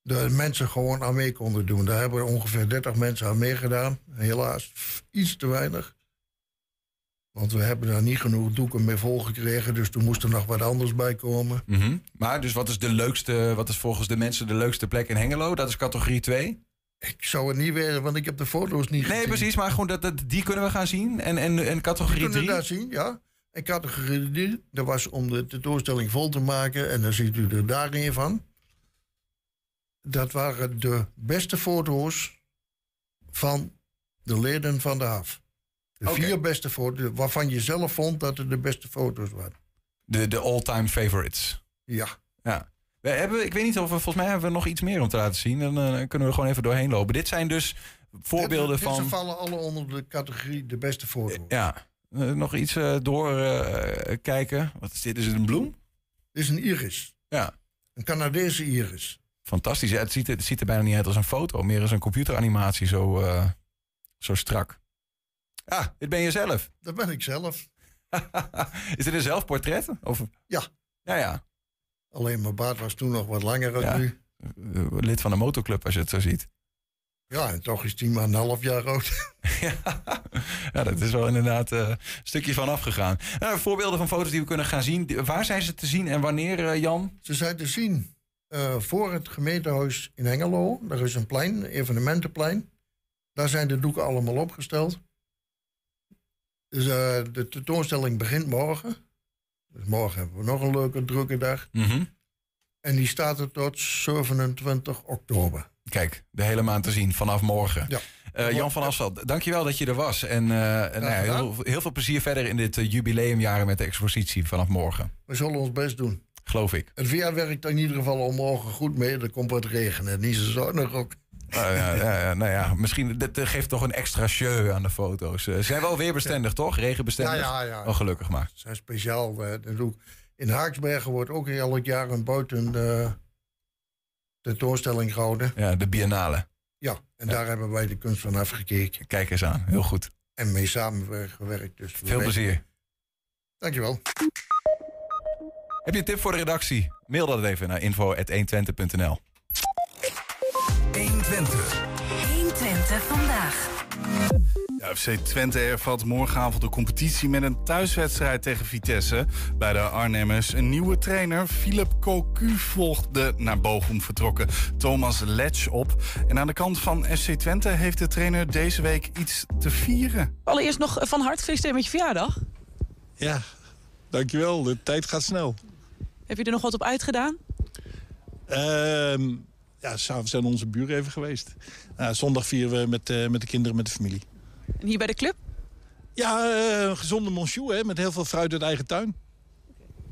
[SPEAKER 23] de mensen gewoon aan mee konden doen. Daar hebben ongeveer 30 mensen aan meegedaan. Helaas iets te weinig. Want we hebben daar niet genoeg doeken mee volgekregen. Dus er moest er nog wat anders bij komen.
[SPEAKER 4] Mhm. Maar dus wat is de leukste, wat is volgens de mensen de leukste plek in Hengelo? Dat is categorie 2?
[SPEAKER 23] Ik zou het niet weten, want ik heb de foto's niet gezien.
[SPEAKER 4] Nee, precies, maar gewoon dat, dat, die kunnen we gaan zien. En, en, en
[SPEAKER 23] We
[SPEAKER 4] categorie
[SPEAKER 23] kunnen
[SPEAKER 4] 3.
[SPEAKER 23] dat zien, ja. En categorie 3, dat was om de tentoonstelling vol te maken. En dan ziet u er daar een van. Dat waren de beste foto's van de leden van de HAF. De vier beste foto's, waarvan je zelf vond dat het de beste foto's waren.
[SPEAKER 4] De, de all-time favorites.
[SPEAKER 23] Ja.
[SPEAKER 4] Ja. We hebben, ik weet niet of we, volgens mij hebben we nog iets meer om te laten zien. Dan eh, kunnen we gewoon even doorheen lopen. Dit zijn dus voorbeelden
[SPEAKER 23] Dit- dit
[SPEAKER 4] van...
[SPEAKER 23] Ze vallen alle onder de categorie de beste foto's.
[SPEAKER 4] Ja, Eh, nog iets eh doorkijken. Wat is dit? Is het een bloem?
[SPEAKER 23] Dit is een iris.
[SPEAKER 4] Ja.
[SPEAKER 23] Een Canadese iris.
[SPEAKER 4] Fantastisch. Ja, het, ziet, er- het ziet er bijna niet uit als een foto. Meer als een computeranimatie, zo, zo strak. Ah, dit ben je zelf.
[SPEAKER 23] Dat ben ik zelf.
[SPEAKER 4] is dit een zelfportret? Of...
[SPEAKER 23] Ja.
[SPEAKER 4] Ja, ja.
[SPEAKER 23] Alleen mijn baard was toen nog wat langer dan
[SPEAKER 4] Ja.
[SPEAKER 23] nu.
[SPEAKER 4] Eh, Lid van de motorclub, als je het zo ziet.
[SPEAKER 23] Ja, en toch is die maar een half jaar oud.
[SPEAKER 4] Ja, dat is wel inderdaad eh, een stukje van afgegaan. Nou, voorbeelden van foto's die we kunnen gaan zien. Waar zijn ze te zien en wanneer, eh, Jan?
[SPEAKER 23] Ze zijn te zien voor het gemeentehuis in Hengelo. Daar is een plein, een evenementenplein. Daar zijn de doeken allemaal opgesteld. Dus eh, de tentoonstelling begint morgen. Dus morgen hebben we nog een leuke, drukke dag.
[SPEAKER 4] Mhm.
[SPEAKER 23] En die staat er tot 27 oktober.
[SPEAKER 4] Kijk, de hele maand te zien vanaf morgen.
[SPEAKER 23] Ja.
[SPEAKER 4] Eh, Jan van Asveld, dankjewel dat je er was. En eh, nou ja, heel, heel veel plezier verder in dit jubileumjaren met de expositie vanaf morgen.
[SPEAKER 23] We zullen ons best doen.
[SPEAKER 4] Geloof ik.
[SPEAKER 23] Het weer werkt in ieder geval al morgen goed mee. Er komt wat regen en niet zo zonnig ook.
[SPEAKER 4] Eh, ja, ja, nou ja, misschien dit eh, geeft toch een extra show aan de foto's. Eh, ze zijn wel weerbestendig, toch? Regenbestendig?
[SPEAKER 23] Ja, ja, ja.
[SPEAKER 4] Oh, gelukkig maar.
[SPEAKER 23] Ze zijn speciaal. eh, dat. In Haaksbergen wordt ook elk jaar een buiten eh, tentoonstelling gehouden.
[SPEAKER 4] Ja, de biennale.
[SPEAKER 23] Ja, en daar hebben wij de kunst van afgekeken.
[SPEAKER 4] Kijk eens aan, heel goed.
[SPEAKER 23] En mee samengewerkt. Dus
[SPEAKER 4] Veel
[SPEAKER 23] weten-
[SPEAKER 4] plezier.
[SPEAKER 23] Dankjewel.
[SPEAKER 4] Heb je een tip voor de redactie? Mail dat even naar info.120.nl
[SPEAKER 6] 120.
[SPEAKER 7] 120 vandaag.
[SPEAKER 5] Ja, FC Twente ervat morgenavond de competitie met een thuiswedstrijd tegen Vitesse. Bij de Arnhemmers een nieuwe trainer, Philip Cocu, volgde naar Bochum vertrokken Thomas Letch op. En aan de kant van FC Twente heeft de trainer deze week iets te vieren.
[SPEAKER 12] Allereerst nog van harte gefeliciteerd met je verjaardag.
[SPEAKER 26] Ja, dankjewel. De tijd gaat snel.
[SPEAKER 12] Heb je er nog wat op uitgedaan?
[SPEAKER 26] Ehm ja, s'avonds zijn onze buren even geweest. Nou, zondag vieren we met, eh, met de kinderen, met de familie.
[SPEAKER 12] En hier bij de club?
[SPEAKER 26] Ja, eh, een gezonde monsieur, hè, met heel veel fruit uit eigen tuin.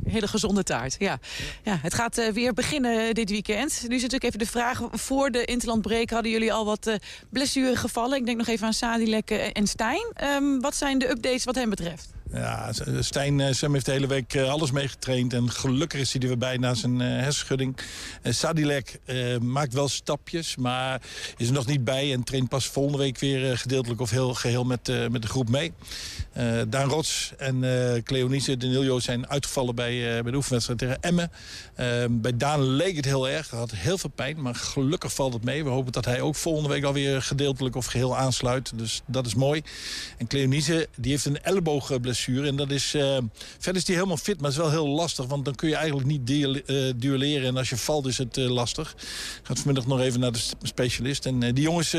[SPEAKER 12] Een hele gezonde taart, ja. ja het gaat eh, weer beginnen dit weekend. Nu is natuurlijk even de vraag, voor de interlandbreek hadden jullie al wat eh blessure gevallen. Ik denk nog even aan Sadilek en Stijn. Ehm, wat zijn de updates wat hen betreft?
[SPEAKER 26] Ja, Stijn eh, Sam heeft de hele week eh, alles meegetraind. En gelukkig is hij er weer bij na zijn eh, hersenschudding. Eh, Sadilek eh, maakt wel stapjes, maar is er nog niet bij. En traint pas volgende week weer eh, gedeeltelijk of heel geheel met, eh, met de groep mee. Eh, Daan Rots en eh Cleonice Danilio zijn uitgevallen bij, eh, bij de oefenwedstrijd tegen Emmen. Eh, bij Daan leek het heel erg. Hij had heel veel pijn, maar gelukkig valt het mee. We hopen dat hij ook volgende week alweer gedeeltelijk of geheel aansluit. Dus dat is mooi. En Cleonice die heeft een elleboogblessure. En dat is, eh, verder is hij helemaal fit, maar het is wel heel lastig. Want dan kun je eigenlijk niet eh, duelleren. En als je valt is het eh, lastig. Gaat vanmiddag nog even naar de specialist. En die jongens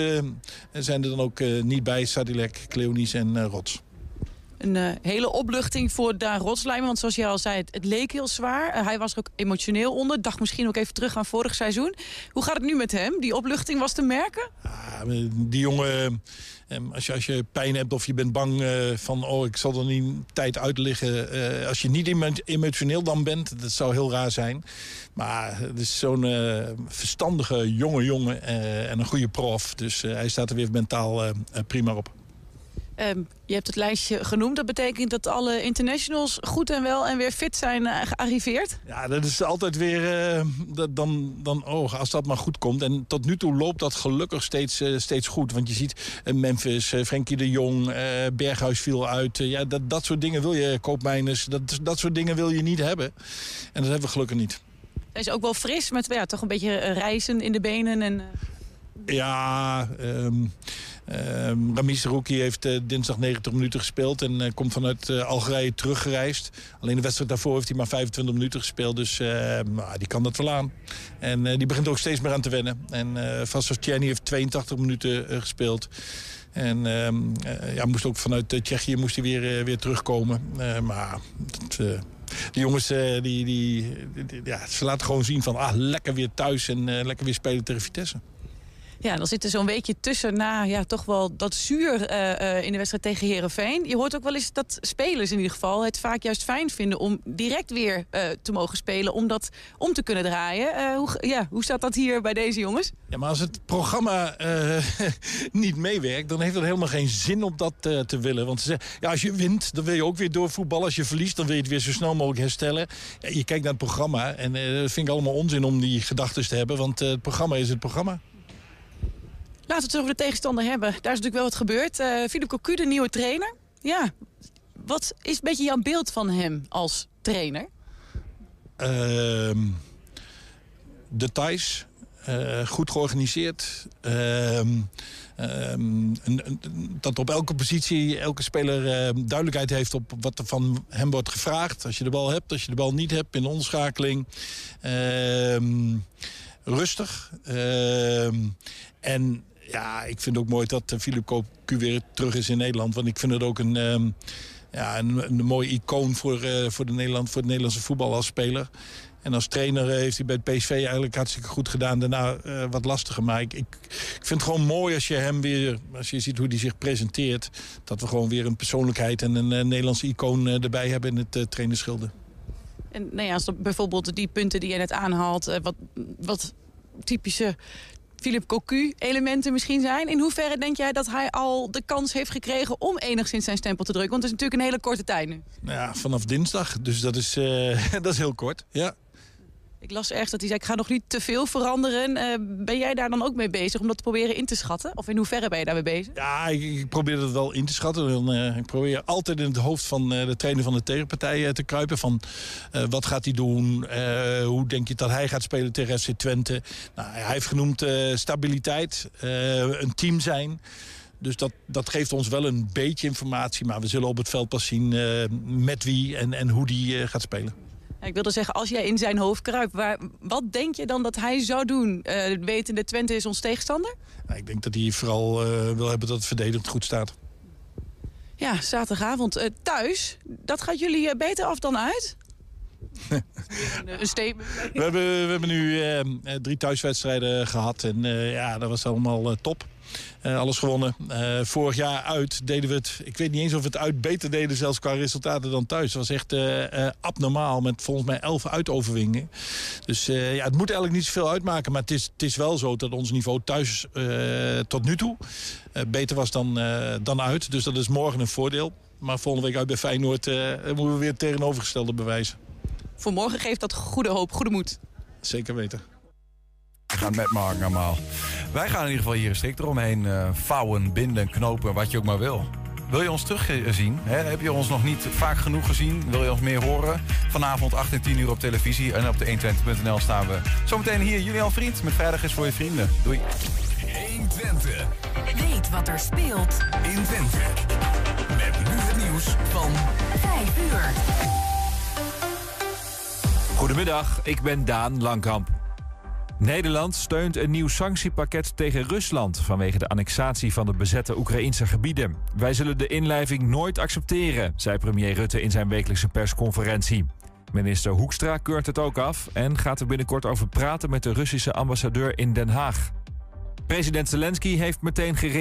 [SPEAKER 26] zijn er dan ook niet bij. Sadilek, Cleonice en Rots.
[SPEAKER 12] Een eh, hele opluchting voor Daan Rotslijmen. Want zoals jij al zei, het, leek heel zwaar. Eh, hij was er ook emotioneel onder. Dacht misschien ook even terug aan vorig seizoen. Hoe gaat het nu met hem? Die opluchting was te merken?
[SPEAKER 26] Ja, die jongen, eh, als je, als je pijn hebt of je bent bang van... oh, ik zal er niet tijd uit liggen. als je niet emo- emotioneel dan bent, dat zou heel raar zijn. Maar het is zo'n verstandige jonge jongen en een goede prof. Dus hij staat er weer mentaal prima op.
[SPEAKER 12] Ehm, je hebt het lijstje genoemd. Dat betekent dat alle internationals goed en wel en weer fit zijn eh, gearriveerd.
[SPEAKER 26] Ja, dat is altijd weer eh, dat, dan, dan oh, als dat maar goed komt. En tot nu toe loopt dat gelukkig steeds, eh, steeds goed. Want je ziet Memphis, Frenkie de Jong, Berghuis viel uit. Ja, dat, dat soort dingen wil je, koopmijners, dat, dat soort dingen wil je niet hebben. En dat hebben we gelukkig niet.
[SPEAKER 12] Hij is ook wel fris met ja, toch een beetje reizen in de benen. En,
[SPEAKER 26] Ja, ehm, Uh, Ramis Rouki heeft uh, dinsdag 90 minuten gespeeld en uh, komt vanuit Algerije teruggereisd. Alleen de wedstrijd daarvoor heeft hij maar 25 minuten gespeeld, dus nou, die kan dat wel aan. En die begint ook steeds meer aan te wennen. En uh, Vassov heeft 82 minuten gespeeld. En ehm, ja, moest ook vanuit Tsjechië moest hij weer, weer terugkomen. maar dat, de jongens die, die, die, ja, ze laten gewoon zien van ah, lekker weer thuis en lekker weer spelen tegen Vitesse.
[SPEAKER 12] Ja, dan zit er zo'n weekje tussen na ja, toch wel dat zuur uh, uh, in de wedstrijd tegen Herenveen. Je hoort ook wel eens dat spelers in ieder geval het vaak juist fijn vinden om direct weer uh, te mogen spelen, om dat om te kunnen draaien. hoe, ja, hoe staat dat hier bij deze jongens?
[SPEAKER 26] Ja, maar als het programma niet meewerkt, dan heeft het helemaal geen zin om dat te willen. Want ze ja, als je wint, dan wil je ook weer doorvoetballen. Als je verliest, dan wil je het weer zo snel mogelijk herstellen. Je kijkt naar het programma en dat vind ik allemaal onzin om die gedachten te hebben, want het programma is het programma.
[SPEAKER 12] Laten we het over de tegenstander hebben. Daar is natuurlijk wel wat gebeurd. Uh, Philippe Cocu, de nieuwe trainer. Ja, wat is een beetje jouw beeld van hem als trainer?
[SPEAKER 26] Uh, details. Uh, goed georganiseerd. Uh, dat op elke positie elke speler ehm, duidelijkheid heeft op wat er van hem wordt gevraagd. Als je de bal hebt, als je de bal niet hebt in de omschakeling. rustig. en ja, ik vind het ook mooi dat uh, Philip Cocu weer terug is in Nederland. Want ik vind het ook een, um, ja, een, een mooie icoon voor, uh, voor, de Nederland, voor het Nederlandse voetbal als speler. En als trainer heeft hij bij het PSV eigenlijk hartstikke goed gedaan. Daarna wat lastiger. Maar ik, ik, ik, vind het gewoon mooi als je hem weer, als je ziet hoe hij zich presenteert. Dat we gewoon weer een persoonlijkheid en een Nederlandse icoon erbij hebben in het uh, trainerschilde.
[SPEAKER 12] En nou ja, als bijvoorbeeld die punten die je net aanhaalt, wat, wat typische Philip Cocu elementen misschien zijn. In hoeverre denk jij dat hij al de kans heeft gekregen om enigszins zijn stempel te drukken? Want het is natuurlijk een hele korte tijd nu.
[SPEAKER 26] Ja, vanaf dinsdag. Dus dat is, uh, dat is heel kort, ja.
[SPEAKER 12] Ik las ergens dat hij zei, ik ga nog niet te veel veranderen. Uh, ben jij daar dan ook mee bezig om dat te proberen in te schatten? Of in hoeverre ben je daarmee bezig?
[SPEAKER 26] Ja, ik, probeer dat wel in te schatten. Uh, ik probeer altijd in het hoofd van uh, de trainer van de tegenpartij te kruipen. Van wat gaat hij doen? hoe denk je dat hij gaat spelen tegen FC Twente? Nou, hij heeft genoemd stabiliteit, een team zijn. Dus dat, dat geeft ons wel een beetje informatie. Maar we zullen op het veld pas zien met wie en, en hoe die gaat spelen.
[SPEAKER 12] Ik wilde zeggen, als jij in zijn hoofd kruipt, waar, wat denk je dan dat hij zou doen? Uh, wetende Twente is ons tegenstander?
[SPEAKER 26] Nou, ik denk dat hij vooral uh, wil hebben dat het verdedigend goed staat.
[SPEAKER 12] Ja, zaterdagavond uh, thuis. Dat gaat jullie beter af dan uit? een, een statement.
[SPEAKER 26] We hebben, we hebben nu drie thuiswedstrijden gehad en ja, dat was allemaal top. Uh, alles gewonnen. Uh, vorig jaar uit deden we het... Ik weet niet eens of we het uit beter deden zelfs qua resultaten dan thuis. Het was echt uh, abnormaal met volgens mij elf uitoverwingen. Dus ja, het moet eigenlijk niet zoveel uitmaken. Maar het is, het is wel zo dat ons niveau thuis tot nu toe beter was dan, dan uit. Dus dat is morgen een voordeel. Maar volgende week uit bij Feyenoord moeten we weer het tegenovergestelde bewijzen.
[SPEAKER 12] Voor morgen geeft dat goede hoop, goede moed.
[SPEAKER 26] Zeker weten.
[SPEAKER 4] Gaan met Mark normaal. Wij gaan in ieder geval hier strikt eromheen uh, vouwen, binden, knopen, wat je ook maar wil. Wil je ons terugzien? Hè? Heb je ons nog niet vaak genoeg gezien? Wil je ons meer horen? Vanavond 8 en 10 uur op televisie en op de 120.nl staan we. Zometeen hier Julian Vriend met Vrijdag is voor je vrienden. Doei.
[SPEAKER 6] 120.
[SPEAKER 7] Weet wat er speelt
[SPEAKER 6] in Twente. Met nu het nieuws van
[SPEAKER 7] 5 uur.
[SPEAKER 27] Goedemiddag, ik ben Daan Langkamp. Nederland steunt een nieuw sanctiepakket tegen Rusland vanwege de annexatie van de bezette Oekraïnse gebieden. Wij zullen de inlijving nooit accepteren, zei premier Rutte in zijn wekelijkse persconferentie. Minister Hoekstra keurt het ook af en gaat er binnenkort over praten met de Russische ambassadeur in Den Haag. President Zelensky heeft meteen gereageerd.